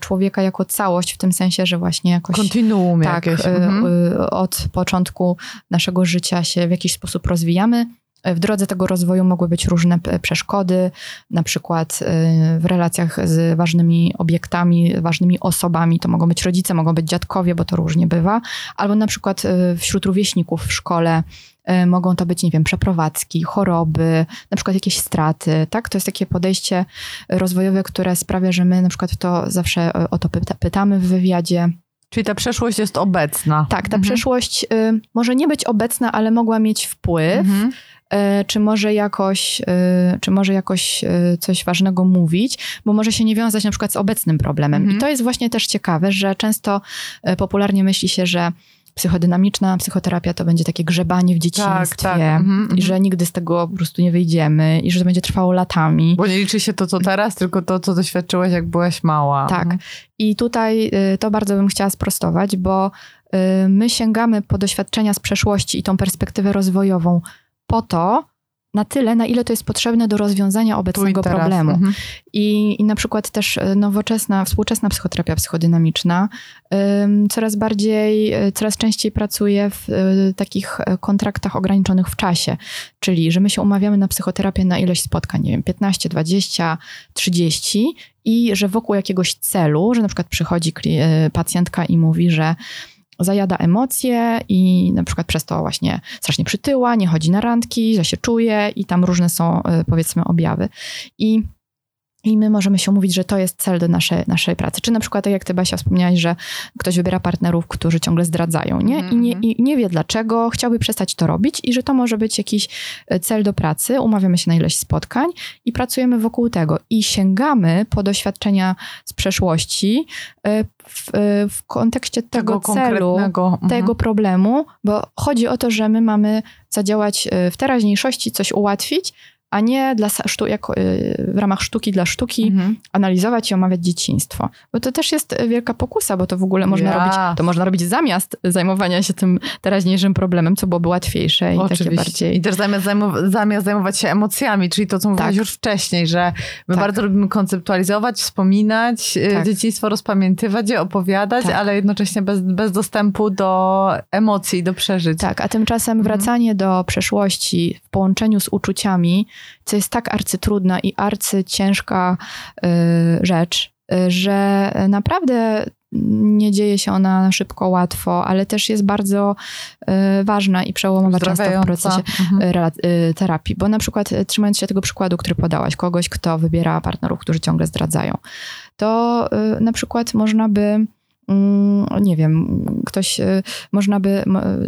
człowieka jako całość, w tym sensie, że właśnie jakoś Kontinuum tak, jakieś. Mhm. od początku naszego życia się w jakiś sposób rozwijamy. W drodze tego rozwoju mogły być różne przeszkody, na przykład y, w relacjach z ważnymi obiektami, ważnymi osobami. To mogą być rodzice, mogą być dziadkowie, bo to różnie bywa. Albo na przykład y, wśród rówieśników w szkole mogą to być, nie wiem, przeprowadzki, choroby, na przykład jakieś straty. Tak? To jest takie podejście rozwojowe, które sprawia, że my na przykład to zawsze o to pyta, pytamy w wywiadzie. Czyli ta przeszłość jest obecna. Tak, ta Mhm. przeszłość y, może nie być obecna, ale mogła mieć wpływ, Mhm. y, czy może jakoś, y, czy może jakoś y, coś ważnego mówić, bo może się nie wiązać na przykład z obecnym problemem. Mhm. I to jest właśnie też ciekawe, że często popularnie myśli się, że psychodynamiczna psychoterapia to będzie takie grzebanie w dzieciństwie tak. Mhm, mhm. i że nigdy z tego po prostu nie wyjdziemy i że to będzie trwało latami. Bo nie liczy się to, co teraz, tylko to, co doświadczyłaś, jak byłaś mała. Tak. Mhm. I tutaj y, to bardzo bym chciała sprostować, bo y, my sięgamy po doświadczenia z przeszłości i tą perspektywę rozwojową po to, na tyle, na ile to jest potrzebne do rozwiązania obecnego teraz. problemu. Mhm. I, I na przykład też y, nowoczesna, współczesna psychoterapia psychodynamiczna coraz bardziej, y, coraz częściej pracuje w y, takich kontraktach ograniczonych w czasie. Czyli, że my się umawiamy na psychoterapię na ileś spotkań, nie wiem, 15, 20, 30 i że wokół jakiegoś celu, że na przykład przychodzi pacjentka i mówi, że zajada emocje i na przykład przez to właśnie strasznie przytyła, nie chodzi na randki, że się czuje i tam różne są y, powiedzmy objawy. I i my możemy się umówić, że to jest cel do naszej, naszej pracy. Czy na przykład, tak jak ty, Basia, wspomniałaś, że ktoś wybiera partnerów, którzy ciągle zdradzają, nie? I, nie, I nie wie dlaczego, chciałby przestać to robić i że to może być jakiś e, cel do pracy. Umawiamy się na ileś spotkań i pracujemy wokół tego. I sięgamy po doświadczenia z przeszłości e, w, e, w kontekście tego, celu, konkretnego. Mhm. tego problemu, bo chodzi o to, że my mamy zadziałać w teraźniejszości, coś ułatwić, a nie dla sztu, jako, y, w ramach sztuki dla sztuki Mhm. analizować i omawiać dzieciństwo. Bo to też jest wielka pokusa, bo to w ogóle można Ja. robić, to można robić zamiast zajmowania się tym teraźniejszym problemem, co byłoby łatwiejsze i takie Oczywiście. bardziej... I też zamiast, zajmow- zamiast zajmować się emocjami, czyli to, co mówiłaś Tak. już wcześniej, że my Tak. bardzo lubimy konceptualizować, wspominać, y, Tak. dzieciństwo rozpamiętywać je, opowiadać, Tak. ale jednocześnie bez, bez dostępu do emocji, do przeżyć. Tak, a tymczasem Mhm. wracanie do przeszłości w połączeniu z uczuciami, co jest tak arcytrudna i arcyciężka y, rzecz, y, że naprawdę nie dzieje się ona na szybko, łatwo, ale też jest bardzo y, ważna i przełomowa często w procesie Mhm. y, y, terapii. Bo na przykład trzymając się tego przykładu, który podałaś, kogoś, kto wybiera partnerów, którzy ciągle zdradzają, to y, na przykład można by nie wiem, ktoś, y, można by,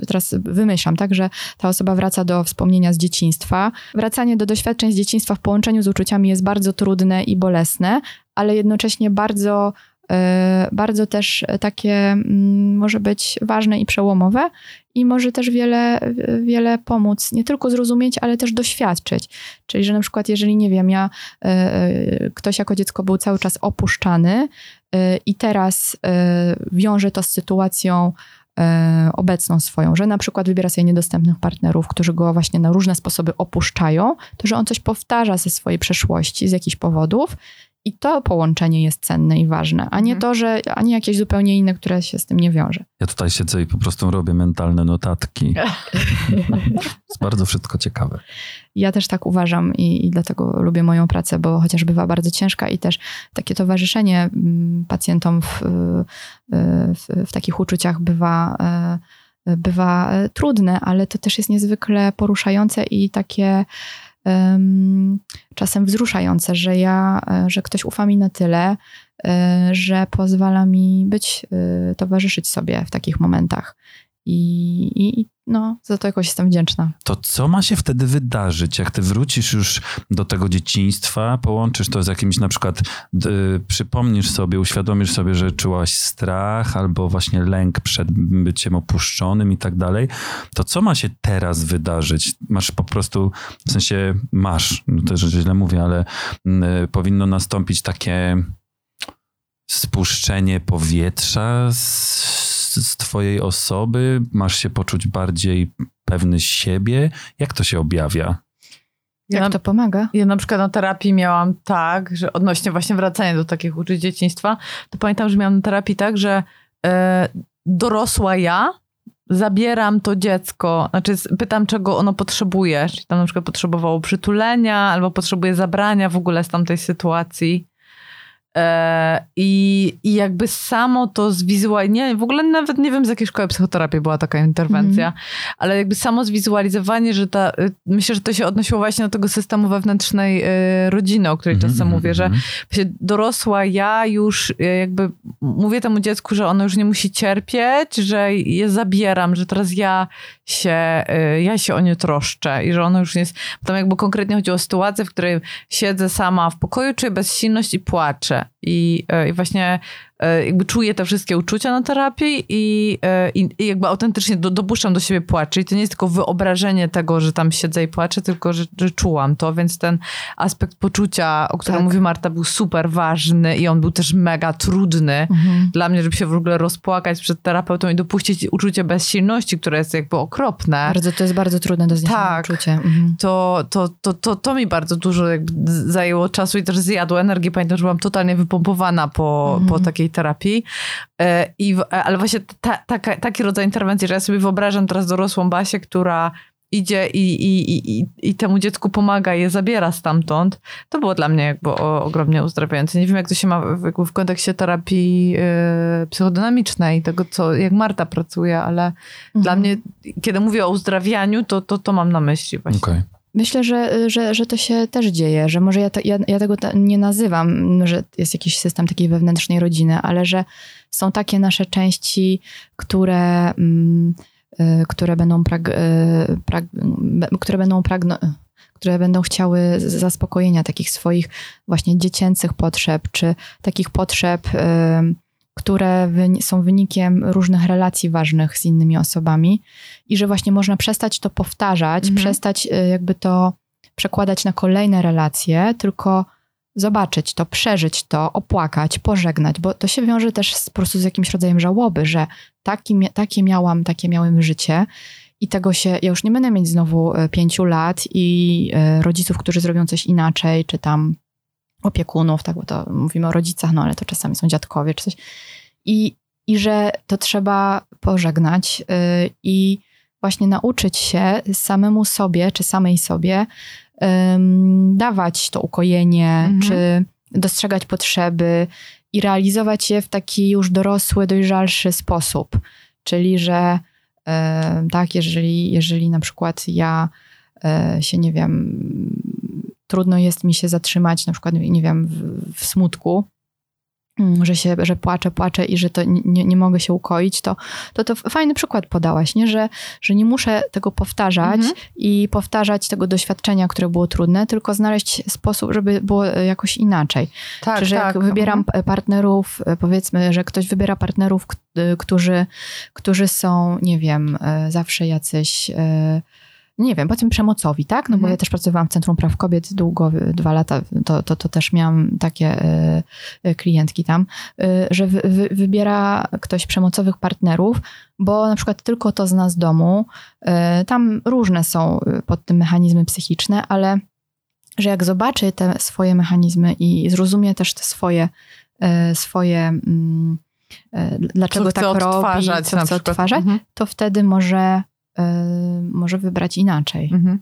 teraz wymyślam, tak, że ta osoba wraca do wspomnienia z dzieciństwa. Wracanie do doświadczeń z dzieciństwa w połączeniu z uczuciami jest bardzo trudne i bolesne, ale jednocześnie bardzo, y, bardzo też takie mm, może być ważne i przełomowe i może też wiele, wiele pomóc, nie tylko zrozumieć, ale też doświadczyć. Czyli, że na przykład, jeżeli nie wiem, ja, y, ktoś jako dziecko był cały czas opuszczany i teraz y, wiąże to z sytuacją y, obecną swoją, że na przykład wybiera sobie niedostępnych partnerów, którzy go właśnie na różne sposoby opuszczają, to że on coś powtarza ze swojej przeszłości z jakichś powodów i to połączenie jest cenne i ważne, a nie Mhm. to, że, a nie jakieś zupełnie inne, które się z tym nie wiąże. Ja tutaj siedzę i po prostu robię mentalne notatki. jest bardzo wszystko ciekawe. Ja też tak uważam i, i dlatego lubię moją pracę, bo chociaż bywa bardzo ciężka i też takie towarzyszenie mm, pacjentom w, y, w, w takich uczuciach bywa, y, bywa y, trudne, ale to też jest niezwykle poruszające i takie czasem wzruszające, że ja, y, że ktoś ufa mi na tyle, y, że pozwala mi być, y, towarzyszyć sobie w takich momentach. I, i no, za to jakoś jestem wdzięczna. To co ma się wtedy wydarzyć, jak ty wrócisz już do tego dzieciństwa, połączysz to z jakimś na przykład, d- przypomnisz sobie, uświadomisz sobie, że czułaś strach albo właśnie lęk przed byciem opuszczonym i tak dalej, to co ma się teraz wydarzyć? Masz po prostu, w sensie masz, no też źle mówię, ale y, powinno nastąpić takie spuszczenie powietrza z, z twojej osoby? Masz się poczuć bardziej pewny siebie? Jak to się objawia? Jak Ja- to pomaga? Ja na przykład na terapii miałam tak, że odnośnie właśnie wracania do takich uczuć dzieciństwa, to pamiętam, że miałam na terapii tak, że e, dorosła ja zabieram to dziecko, znaczy pytam, czego ono potrzebuje, czyli tam na przykład potrzebowało przytulenia albo potrzebuje zabrania w ogóle z tamtej sytuacji. E, i, I jakby samo to zwizualizowanie, w ogóle nawet nie wiem z jakiej szkoły psychoterapii była taka interwencja, ale jakby samo zwizualizowanie, że ta, y, myślę, że to się odnosiło właśnie do tego systemu wewnętrznej y, rodziny, o której Mhm, czasem mhm, mówię, że mhm. dorosła ja już y, jakby mówię temu dziecku, że ono już nie musi cierpieć, że je zabieram, że teraz ja się, ja się o nie troszczę i że ono już nie jest, tam jakby konkretnie chodziło o sytuację, w której siedzę sama w pokoju, czuję bezsilność i płaczę i, y, i właśnie jakby czuję te wszystkie uczucia na terapii i, y, i, i jakby autentycznie do, dopuszczam do siebie płacz. Czyli to nie jest tylko wyobrażenie tego, że tam siedzę i płaczę, tylko że, że czułam to, więc ten aspekt poczucia, o którym Tak. mówi Marta, był super ważny i on był też mega trudny Mhm. dla mnie, żeby się w ogóle rozpłakać przed terapeutą i dopuścić uczucie bezsilności, które jest jakby okropne. Bardzo, to jest bardzo trudne do zniesienia Tak. uczucie. Mhm. To, to, to, to, to mi bardzo dużo zajęło czasu i też zjadło energię. Pamiętam, że byłam totalnie wypompowana po, Mhm. po takiej terapii. E, I, w- ale właśnie ta, taka, taki rodzaj interwencji, że ja sobie wyobrażam teraz dorosłą Basię, która idzie i, i, i, i- i temu dziecku pomaga, je zabiera stamtąd, to było dla mnie jakby ogromnie uzdrawiające. Nie wiem, jak to się ma w, w kontekście terapii e, psychodynamicznej, tego, co, jak Marta pracuje, ale dla Mhm. mnie, kiedy mówię o uzdrawianiu, to, to, to mam na myśli właśnie. Okej. Myślę, że, że, że to się też dzieje, że może ja, te, ja, ja tego ta- nie nazywam, że jest jakiś system takiej wewnętrznej rodziny, ale że są takie nasze części, które, mm, y, które będą prag, y, prag, które będą pragno, które będą chciały zaspokojenia takich swoich właśnie dziecięcych potrzeb, czy takich potrzeb, y, które są wynikiem różnych relacji ważnych z innymi osobami i że właśnie można przestać to powtarzać, Mhm. przestać y, jakby to przekładać na kolejne relacje, tylko zobaczyć to, przeżyć to, opłakać, pożegnać, bo to się wiąże też z, po prostu z jakimś rodzajem żałoby, że taki, takie miałam, takie miałem życie i tego się, ja już nie będę mieć znowu y, pięciu lat i y, rodziców, którzy zrobią coś inaczej, czy tam opiekunów, tak, bo to mówimy o rodzicach, no ale to czasami są dziadkowie, czy coś. I, i że to trzeba pożegnać y, i właśnie nauczyć się samemu sobie, czy samej sobie ym, dawać to ukojenie, Mhm. czy dostrzegać potrzeby i realizować je w taki już dorosły, dojrzalszy sposób. Czyli, że ym, tak, jeżeli, jeżeli na przykład ja y, się, nie wiem, trudno jest mi się zatrzymać, na przykład, nie wiem, w, w smutku, mm, że się, że płaczę, płaczę i że to nie, nie mogę się ukoić, to, to to fajny przykład podałaś, nie? Że, że nie muszę tego powtarzać Mhm. i powtarzać tego doświadczenia, które było trudne, tylko znaleźć sposób, żeby było e, jakoś inaczej. Tak, Czy że jak tak. wybieram p- partnerów, e, powiedzmy, że ktoś wybiera partnerów, e, którzy, którzy są, nie wiem, zawsze jacyś, nie wiem, powiedzmy przemocowi, tak? No bo Mhm. ja też pracowałam w Centrum Praw Kobiet długo, dwa lata, to, to, to też miałam takie e, klientki tam, e, że wy, wy, wybiera ktoś przemocowych partnerów, bo na przykład tylko to zna z domu. E, Tam różne są pod tym mechanizmy psychiczne, ale że jak zobaczy te swoje mechanizmy i zrozumie też te swoje, swoje mm, dlaczego Co tak robi, co chce odtwarzać, Mhm. to wtedy może, może wybrać inaczej. Mhm.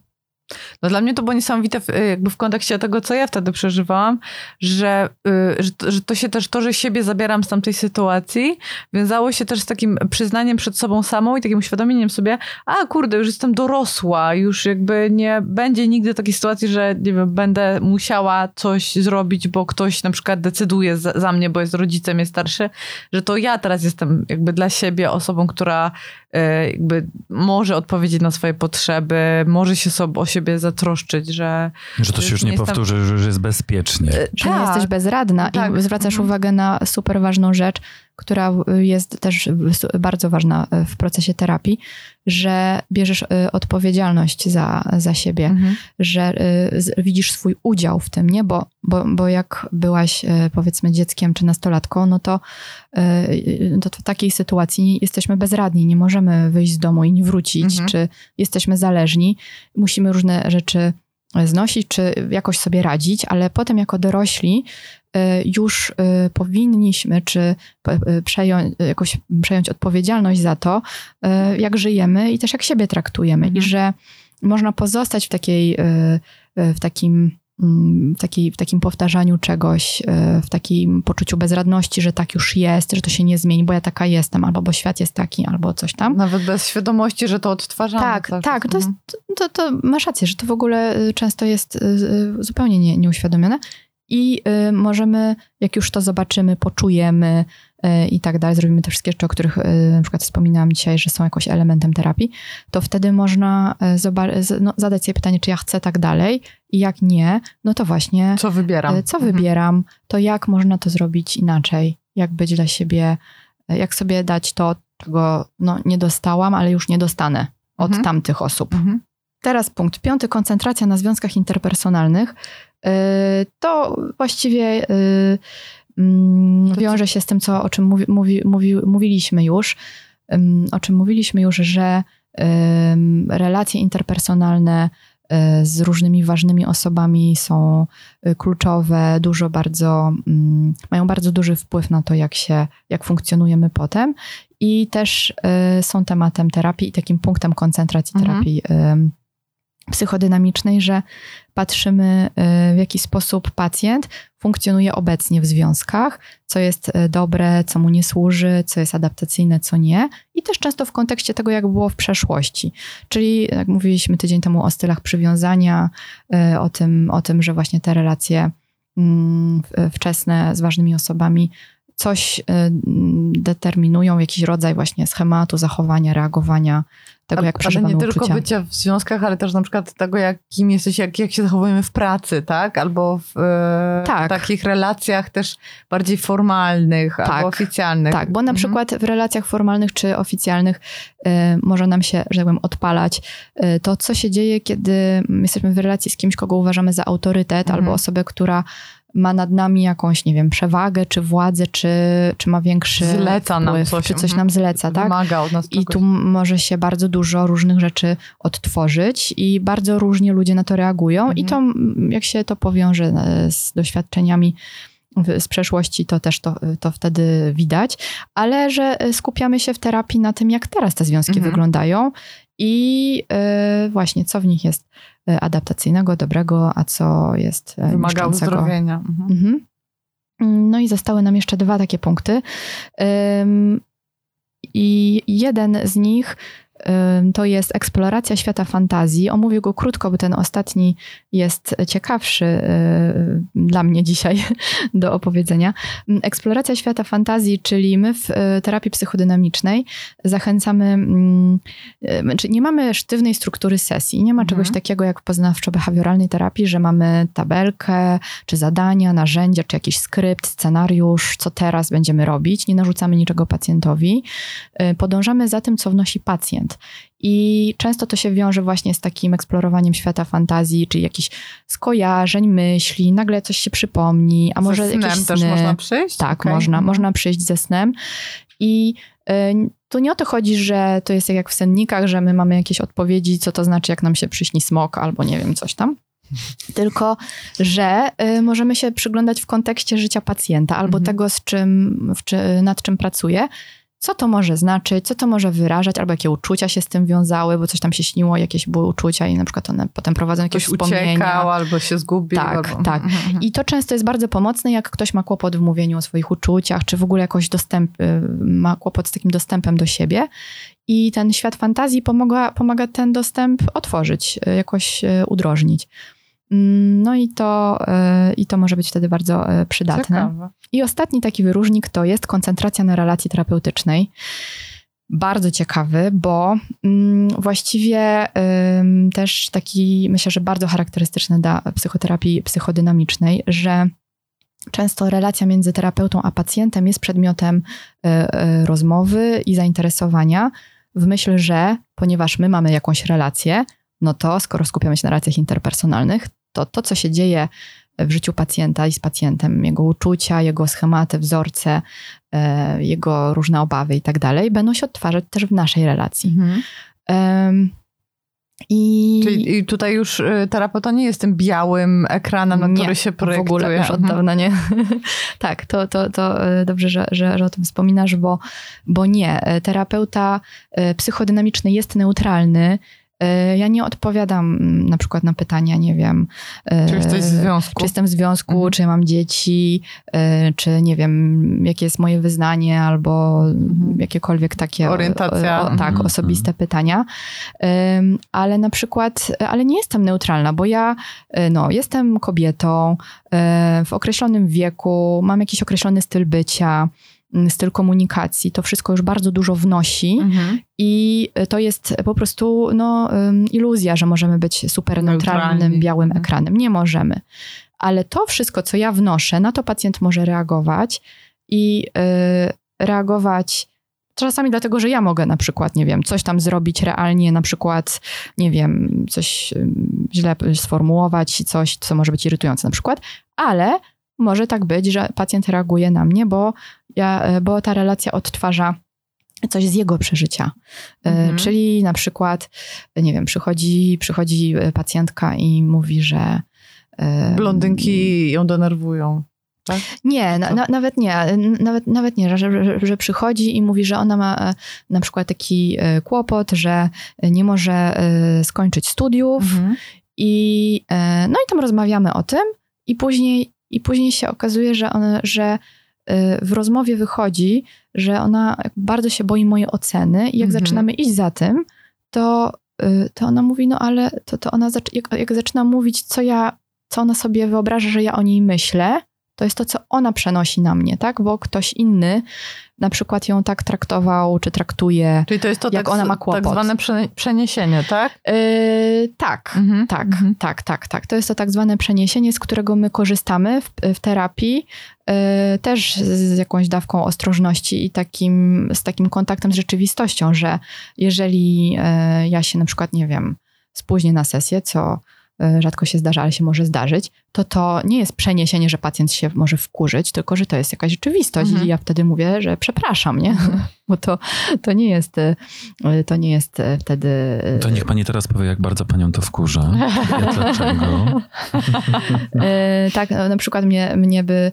No dla mnie to było niesamowite w, jakby w kontekście tego, co ja wtedy przeżywałam, że, y, że, że to się też, to, że siebie zabieram z tamtej sytuacji, wiązało się też z takim przyznaniem przed sobą samą i takim uświadomieniem sobie, a kurde, już jestem dorosła, już jakby nie będzie nigdy takiej sytuacji, że nie wiem, będę musiała coś zrobić, bo ktoś na przykład decyduje za, za mnie, bo jest rodzicem, jest starszy, że to ja teraz jestem jakby dla siebie osobą, która e, jakby może odpowiedzieć na swoje potrzeby, może się sobie o siebie zatroszczyć, że Że to się już nie jestem- powtórzy, że już jest bezpiecznie. e, że nie tak, jesteś bezradna Tak. i zwracasz Mhm. uwagę na super ważną rzecz, która jest też bardzo ważna y, w procesie terapii, że bierzesz y, odpowiedzialność za, za siebie, Mhm. że z- widzisz swój udział w tym, nie? Bo, bo, bo jak byłaś powiedzmy dzieckiem czy nastolatką, no to, y, to w takiej sytuacji jesteśmy bezradni, nie możemy wyjść z domu i nie wrócić, Mhm. czy jesteśmy zależni, musimy różne rzeczy znosić, czy jakoś sobie radzić, ale potem jako dorośli już y, powinniśmy, czy y, przejąć, jakoś przejąć odpowiedzialność za to, y, jak żyjemy i też jak siebie traktujemy. Mhm. I że można pozostać w takiej, y, y, w takim mm, w, takim powtarzaniu czegoś, y, w takim poczuciu bezradności, że tak już jest, że to się nie zmieni, bo ja taka jestem, albo bo świat jest taki, albo coś tam. Nawet bez świadomości, że to odtwarzamy. Tak, tak, czas. to, jest, Mhm. to, to masz rację, że to w ogóle y, często jest y, y, zupełnie nie, nieuświadomione i y, możemy, jak już to zobaczymy, poczujemy y, i tak dalej, zrobimy te wszystkie rzeczy, o których y, na przykład wspominałam dzisiaj, że są jakoś elementem terapii, to wtedy można no, zadać sobie pytanie, czy ja chcę tak dalej i jak nie, no to właśnie Co wybieram? co Mhm. wybieram, to jak można to zrobić inaczej, jak być dla siebie, jak sobie dać to, czego no, nie dostałam, ale już nie dostanę od Mhm. tamtych osób. Mhm. Teraz punkt piąty, koncentracja na związkach interpersonalnych. Yy, To właściwie yy, mm, wiąże się z tym, co, o czym mówi, mówi, mówi, mówiliśmy już, o czym mówiliśmy już, że relacje interpersonalne y, z różnymi ważnymi osobami są y, kluczowe, dużo bardzo, mm, mają bardzo duży wpływ na to, jak się, jak funkcjonujemy potem. I też y, są tematem terapii i takim punktem koncentracji Mhm. terapii psychodynamicznej, że patrzymy, y, w jaki sposób pacjent funkcjonuje obecnie w związkach, co jest y, dobre, co mu nie służy, co jest adaptacyjne, co nie. I też często w kontekście tego, jak było w przeszłości. Czyli, jak mówiliśmy tydzień temu o stylach przywiązania, y, o tym, o tym że właśnie te relacje mm, wczesne z ważnymi osobami coś determinują, jakiś rodzaj właśnie schematu, zachowania, reagowania, tego, jak ale przeżywamy nie tylko uczucia. bycia w związkach, ale też na przykład tego, jakim jesteś, jak, jak się zachowujemy w pracy, tak? Albo w e, Tak. takich relacjach też bardziej formalnych Tak. albo oficjalnych. Tak, bo na Mhm. przykład w relacjach formalnych czy oficjalnych y, może nam się, że tak powiem, odpalać y, to, co się dzieje, kiedy jesteśmy w relacji z kimś, kogo uważamy za autorytet, Mhm. albo osobę, która ma nad nami jakąś, nie wiem, przewagę, czy władzę, czy, czy ma większy Zleca nam wpływ, coś, czy coś mhm. nam zleca, tak? Wymaga od nas I tu może się bardzo dużo różnych rzeczy odtworzyć i bardzo różnie ludzie na to reagują. Mhm. I to, mm, jak się to powiąże e, z doświadczeniami z przeszłości, to też to, to wtedy widać. Ale że e, skupiamy się w terapii na tym, jak teraz te związki Mhm. wyglądają i e, właśnie co w nich jest e, adaptacyjnego, dobrego, a co jest e, Wymaga niszczącego. uzdrowienia. Mhm. Mhm. No i zostały nam jeszcze dwa takie punkty. I jeden z nich to jest eksploracja świata fantazji. Omówię go krótko, bo ten ostatni jest ciekawszy y, dla mnie dzisiaj do opowiedzenia. Eksploracja świata fantazji, czyli my w y, terapii psychodynamicznej zachęcamy, ym, y, znaczy nie mamy sztywnej struktury sesji. Nie ma Mhm. czegoś takiego jak w poznawczo-behawioralnej terapii, że mamy tabelkę, czy zadania, narzędzia, czy jakiś skrypt, scenariusz, co teraz będziemy robić. Nie narzucamy niczego pacjentowi. Y, Podążamy za tym, co wnosi pacjent. I często to się wiąże właśnie z takim eksplorowaniem świata fantazji, czyli jakichś skojarzeń, myśli, nagle coś się przypomni, a może Ze snem jakieś też sny. można przyjść? Tak, Okej. można, Mhm. można przyjść ze snem. I y, tu nie o to chodzi, że to jest jak w sennikach, że my mamy jakieś odpowiedzi, co to znaczy, jak nam się przyśni smok, albo nie wiem, coś tam. Tylko, że y, możemy się przyglądać w kontekście życia pacjenta albo Mhm. tego, z czym, czy, nad czym pracuje co to może znaczyć, co to może wyrażać, albo jakie uczucia się z tym wiązały, bo coś tam się śniło, jakieś były uczucia i na przykład one potem prowadzą jakieś Ktoś wspomnienia. uciekał albo się zgubił. Tak, albo... tak. Mhm. I to często jest bardzo pomocne, jak ktoś ma kłopot w mówieniu o swoich uczuciach, czy w ogóle jakoś dostęp, y, ma kłopot z takim dostępem do siebie. I ten świat fantazji pomaga, pomaga ten dostęp otworzyć, y, jakoś y, udrożnić. Mm, No i to, y, i to może być wtedy bardzo y, przydatne. Ciekawe. I ostatni taki wyróżnik to jest koncentracja na relacji terapeutycznej. Bardzo ciekawy, bo mm, właściwie też taki, myślę, że bardzo charakterystyczny dla psychoterapii psychodynamicznej, że często relacja między terapeutą a pacjentem jest przedmiotem y, rozmowy i zainteresowania, w myśl, że ponieważ my mamy jakąś relację, no to skoro skupiamy się na relacjach interpersonalnych, to to, co się dzieje w życiu pacjenta i z pacjentem, jego uczucia, jego schematy, wzorce, e, jego różne obawy i tak dalej, będą się odtwarzać też w naszej relacji. Mhm. Em, I Czyli tutaj już y, terapeuta nie jest tym białym ekranem, na Nie, który się projektuje. w ogóle już od Mhm. dawna nie. tak, to, to, to e, dobrze, że, że, że o tym wspominasz, bo, bo nie. Terapeuta e, psychodynamiczny jest neutralny. E, Ja nie odpowiadam mm, na przykład na pytania, nie wiem. e, Czy jesteś w związku? Czy jestem w związku, Mhm. czy ja mam dzieci, e, czy nie wiem, jakie jest moje wyznanie, albo jakiekolwiek takie Orientacja. O, tak, Mhm. osobiste pytania. Ym, Ale na przykład, ale nie jestem neutralna, bo ja no, jestem kobietą w określonym wieku, mam jakiś określony styl bycia, styl komunikacji. To wszystko już bardzo dużo wnosi. Mhm. I to jest po prostu no, iluzja, że możemy być super neutralnym, białym Mhm. ekranem. Nie możemy. Ale to wszystko, co ja wnoszę, na to pacjent może reagować i y, reagować czasami dlatego, że ja mogę na przykład, nie wiem, coś tam zrobić realnie, na przykład, nie wiem, coś źle sformułować, coś, co może być irytujące na przykład, ale może tak być, że pacjent reaguje na mnie, bo, ja, y, bo ta relacja odtwarza coś z jego przeżycia. Y, Mhm. Czyli na przykład, nie wiem, przychodzi, przychodzi y, pacjentka i mówi, że. Blondynki ją denerwują. Tak? Nie, na, na, nawet nie. Nawet, nawet nie, że, że, że przychodzi i mówi, że ona ma e, na przykład taki e, kłopot, że nie może e, skończyć studiów Mhm. i e, no i tam rozmawiamy o tym i później, i później się okazuje, że, one, że e, w rozmowie wychodzi, że ona bardzo się boi mojej oceny i jak Mhm. zaczynamy iść za tym, to, e, to ona mówi, no ale to, to ona, jak, jak zaczyna mówić, co ja, co ona sobie wyobraża, że ja o niej myślę, to jest to, co ona przenosi na mnie, tak? Bo ktoś inny na przykład ją tak traktował, czy traktuje. Czyli to jest to Jak tak, ona ma tak kłopot. zwane prze- przeniesienie, tak? Yy, tak, Mhm. tak, Mhm. tak, tak, tak. To jest to tak zwane przeniesienie, z którego my korzystamy w, w terapii, yy, też z jakąś dawką ostrożności i takim, z takim kontaktem z rzeczywistością, że jeżeli yy, ja się na przykład, nie wiem, spóźnię na sesję, co yy, rzadko się zdarza, ale się może zdarzyć, to to nie jest przeniesienie, że pacjent się może wkurzyć, tylko że to jest jakaś rzeczywistość Mhm. i ja wtedy mówię, że przepraszam, nie? Bo to, to nie jest, yy, to nie jest yy, wtedy... To niech pani teraz powie, jak bardzo panią to wkurza. Dlaczego. Tak, na przykład mnie, mnie by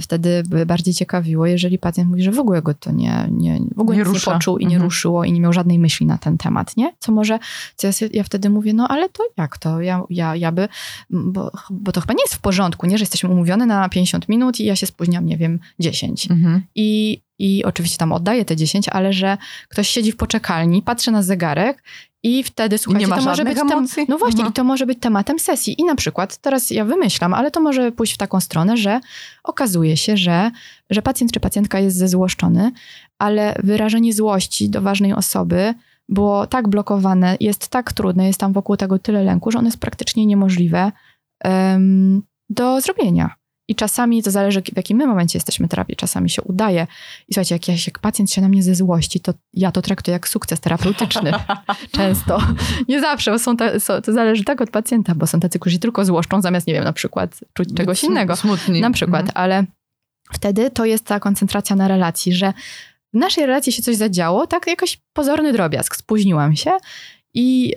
wtedy by bardziej ciekawiło, jeżeli pacjent mówi, że w ogóle go to nie, nie, w ogóle Nie nic rusza. nie poczuł i nie Mhm. ruszyło i nie miał żadnej myśli na ten temat, nie? Co może, co ja, ja wtedy mówię, no ale to jak to? Ja, ja, ja by, bo, bo to chyba nie jest w porządku, nie? Że jesteśmy umówione na 50 minut i ja się spóźniam, nie wiem, 10. Mhm. I, I oczywiście tam oddaję te 10, ale że ktoś siedzi w poczekalni, patrzy na zegarek i wtedy, słuchajcie, ma to może być tem-? No właśnie, Mhm. i to może być tematem sesji. I na przykład, teraz ja wymyślam, ale to może pójść w taką stronę, że okazuje się, że, że pacjent czy pacjentka jest zezłoszczony, ale wyrażenie złości do ważnej osoby było tak blokowane, jest tak trudne, jest tam wokół tego tyle lęku, że ono jest praktycznie niemożliwe em, do zrobienia. I czasami to zależy, w jakim my momencie jesteśmy w terapii. Czasami się udaje. I słuchajcie, jak, ja, jak pacjent się na mnie ze złości, to ja to traktuję jak sukces terapeutyczny. Często. Nie zawsze, bo są te, są, to zależy tak od pacjenta, bo są tacy, którzy się tylko złoszczą, zamiast, nie wiem, na przykład czuć czegoś innego. Smutni. Na przykład, Mhm. ale wtedy to jest ta koncentracja na relacji, że w naszej relacji się coś zadziało, tak jakoś pozorny drobiazg, spóźniłam się i,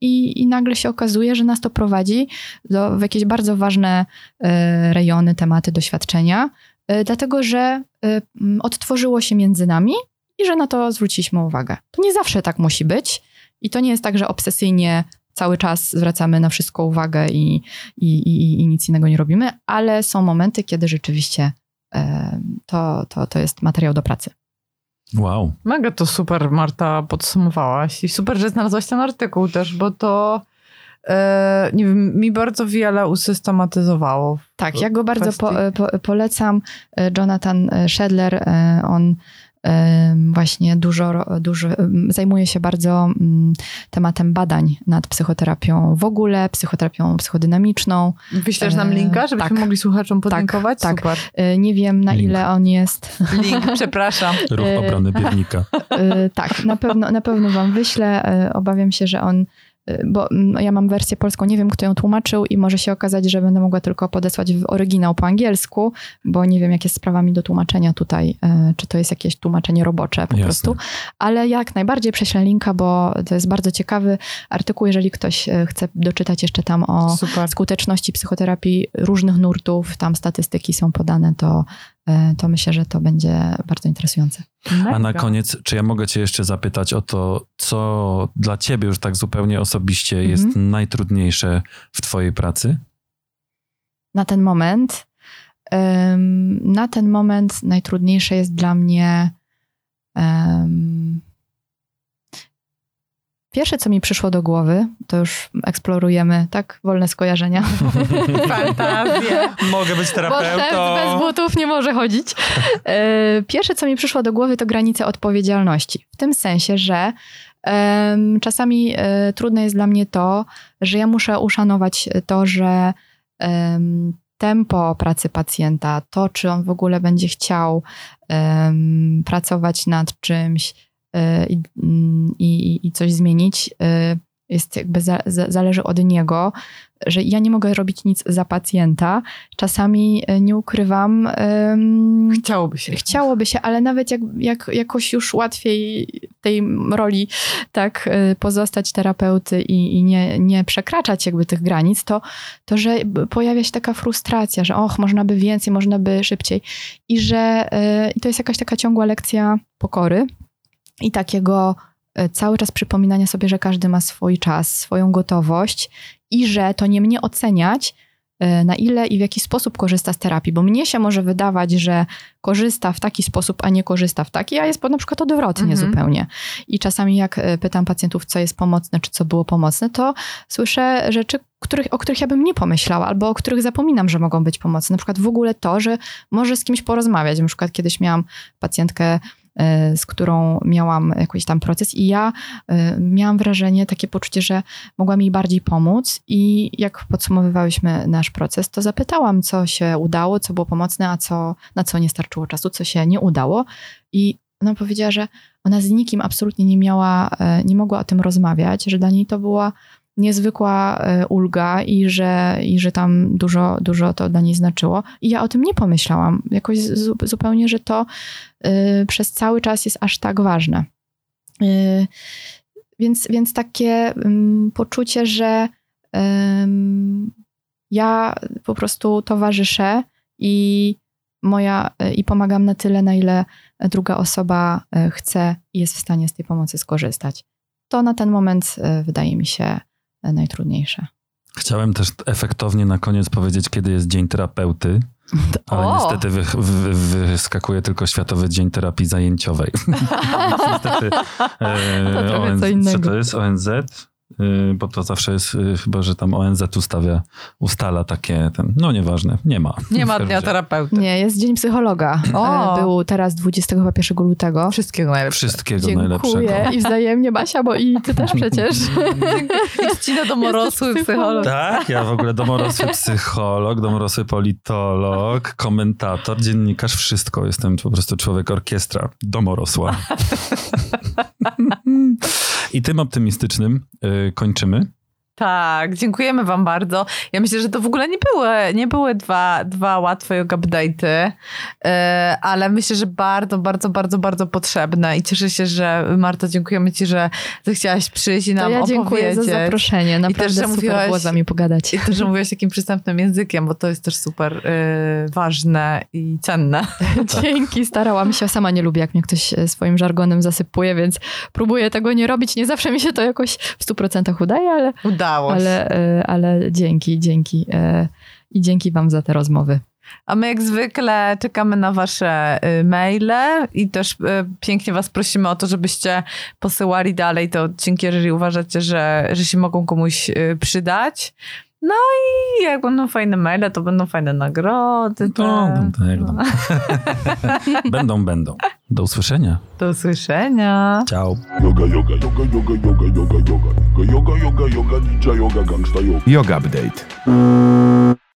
i, i nagle się okazuje, że nas to prowadzi do, w jakieś bardzo ważne y, rejony, tematy, doświadczenia, y, dlatego że y, odtworzyło się między nami i że na to zwróciliśmy uwagę. To nie zawsze tak musi być i to nie jest tak, że obsesyjnie cały czas zwracamy na wszystko uwagę i, i, i, i nic innego nie robimy, ale są momenty, kiedy rzeczywiście to, to, to jest materiał do pracy. Wow. Mega to super, Marta, podsumowałaś. I super, że znalazłaś ten artykuł też, bo to e, nie wiem, mi bardzo wiele usystematyzowało. Tak, ja go bardzo po, po, polecam. E, Jonathan Shedler, e, on e, właśnie dużo, dużo zajmuje się bardzo mm, tematem badań nad psychoterapią w ogóle, psychoterapią psychodynamiczną. Wyślesz nam E, linka, żebyśmy tak. mogli słuchaczom podlinkować? tak. Super. E, Nie wiem na Link. ile on jest Link, przepraszam. Ruch E, obrony biernika. Tak, na pewno, na pewno wam wyślę. Obawiam się, że on, bo mm, ja mam wersję polską, nie wiem kto ją tłumaczył i może się okazać, że będę mogła tylko podesłać w oryginał po angielsku, bo nie wiem jak jest z sprawami do tłumaczenia tutaj, y, czy to jest jakieś tłumaczenie robocze po Jasne. prostu. Ale jak najbardziej prześlę linka, bo to jest bardzo ciekawy artykuł, jeżeli ktoś y, chce doczytać jeszcze tam o Super. skuteczności psychoterapii różnych nurtów, tam statystyki są podane, to, y, to myślę, że to będzie bardzo interesujące. A na Mega. koniec, czy ja mogę cię jeszcze zapytać o to, co dla ciebie już tak zupełnie osobiście Mhm. jest najtrudniejsze w twojej pracy? na ten moment. Ym, Na ten moment najtrudniejsze jest dla mnie. ym, Pierwsze, co mi przyszło do głowy, to już eksplorujemy, tak? Wolne skojarzenia. Fantazja. Mogę być Bo szef bez butów nie może chodzić. E, Pierwsze, co mi przyszło do głowy, to granice odpowiedzialności. W tym sensie, że em, czasami e, trudne jest dla mnie to, że ja muszę uszanować to, że em, tempo pracy pacjenta, to, czy on w ogóle będzie chciał pracować nad czymś i, mm, i, i coś zmienić, e, jest jakby za, za, zależy od niego, że ja nie mogę robić nic za pacjenta. Czasami e, nie ukrywam, Chciałoby się. chciałoby się, ale nawet jak, jak jakoś już łatwiej tej roli tak pozostać terapeuty i, i nie, nie przekraczać jakby tych granic, to, to że pojawia się taka frustracja, że och, można by więcej, można by szybciej i że i to jest jakaś taka ciągła lekcja pokory i takiego e, cały czas przypominania sobie, że każdy ma swój czas, swoją gotowość i że to nie mnie oceniać, e, na ile i w jaki sposób korzysta z terapii, bo mnie się może wydawać, że korzysta w taki sposób, a nie korzysta w taki, a jest na przykład odwrotnie Mhm. zupełnie. I czasami jak e, pytam pacjentów, co jest pomocne, czy co było pomocne, to słyszę rzeczy, których, o których ja bym nie pomyślała, albo o których zapominam, że mogą być pomocne. Na przykład w ogóle to, że może z kimś porozmawiać. Na przykład kiedyś miałam pacjentkę, z którą miałam jakiś tam proces i ja e, miałam wrażenie, takie poczucie, że mogłam jej bardziej pomóc i jak podsumowywałyśmy nasz proces, to zapytałam, co się udało, co było pomocne, a co, na co nie starczyło czasu, co się nie udało. I ona powiedziała, że ona z nikim absolutnie nie miała, e, nie mogła o tym rozmawiać, że dla niej to była niezwykła e, ulga i że, i że tam dużo, dużo to dla niej znaczyło. I ja o tym nie pomyślałam. Jakoś zu, zupełnie, że to y, przez cały czas jest aż tak ważne. Y, więc, więc takie ym, poczucie, że ja po prostu towarzyszę i moja y, i pomagam na tyle, na ile druga osoba y, chce i jest w stanie z tej pomocy skorzystać. To na ten moment y, wydaje mi się y, najtrudniejsze. Chciałem też efektownie na koniec powiedzieć, kiedy jest Dzień Terapeuty, ale O! niestety wy, wy, wyskakuje tylko Światowy Dzień Terapii Zajęciowej. niestety, e, To ONZ. Co to jest ONZ? E, Bo to zawsze jest e, chyba, że tam ONZ ustawia, ustala takie, ten, no nieważne, nie ma. Nie ma dnia terapeuty. Nie, jest Dzień Psychologa. O! E, Był teraz 21 lutego. Wszystkiego najlepszego. Wszystkiego najlepszego. Dziękuję i wzajemnie, Basia, bo i ty też przecież. Justyna Domorosły, Jesteś psycholog. Tak, ja w ogóle domorosły psycholog, domorosły politolog, komentator, dziennikarz, wszystko. Jestem po prostu człowiek orkiestra domorosła. I tym optymistycznym y, kończymy. Tak, dziękujemy wam bardzo. Ja myślę, że to w ogóle nie były, nie były dwa, dwa łatwe yoga update'y, e, ale myślę, że bardzo, bardzo, bardzo, bardzo potrzebne i cieszę się, że Marta, dziękujemy ci, że zechciałaś przyjść i nam To ja dziękuję za zaproszenie. Naprawdę też, że super mówiłaś- było z wami pogadać. I to, że mówiłaś takim przystępnym językiem, bo to jest też super e, ważne i cenne. Dzięki, starałam się. Sama nie lubię, jak mnie ktoś e, swoim żargonem zasypuje, więc próbuję tego nie robić. Nie zawsze mi się to jakoś w 100% udaje, ale, Udało się. ale, e, ale dzięki, dzięki. e, I dzięki wam za te rozmowy. A my jak zwykle czekamy na wasze y, maile i też pięknie was prosimy o to, żebyście posyłali dalej te odcinki, jeżeli uważacie, że, że się mogą komuś przydać. No i jak będą fajne maile, to będą fajne nagrody. No, no, tak, no. Będą, będą. Do usłyszenia. Do usłyszenia. Ciao. Yoga, yoga, yoga, yoga, yoga, yoga, yoga. Yoga, yoga, yoga, yoga, ninja yoga, gangsta yoga. Yoga Update.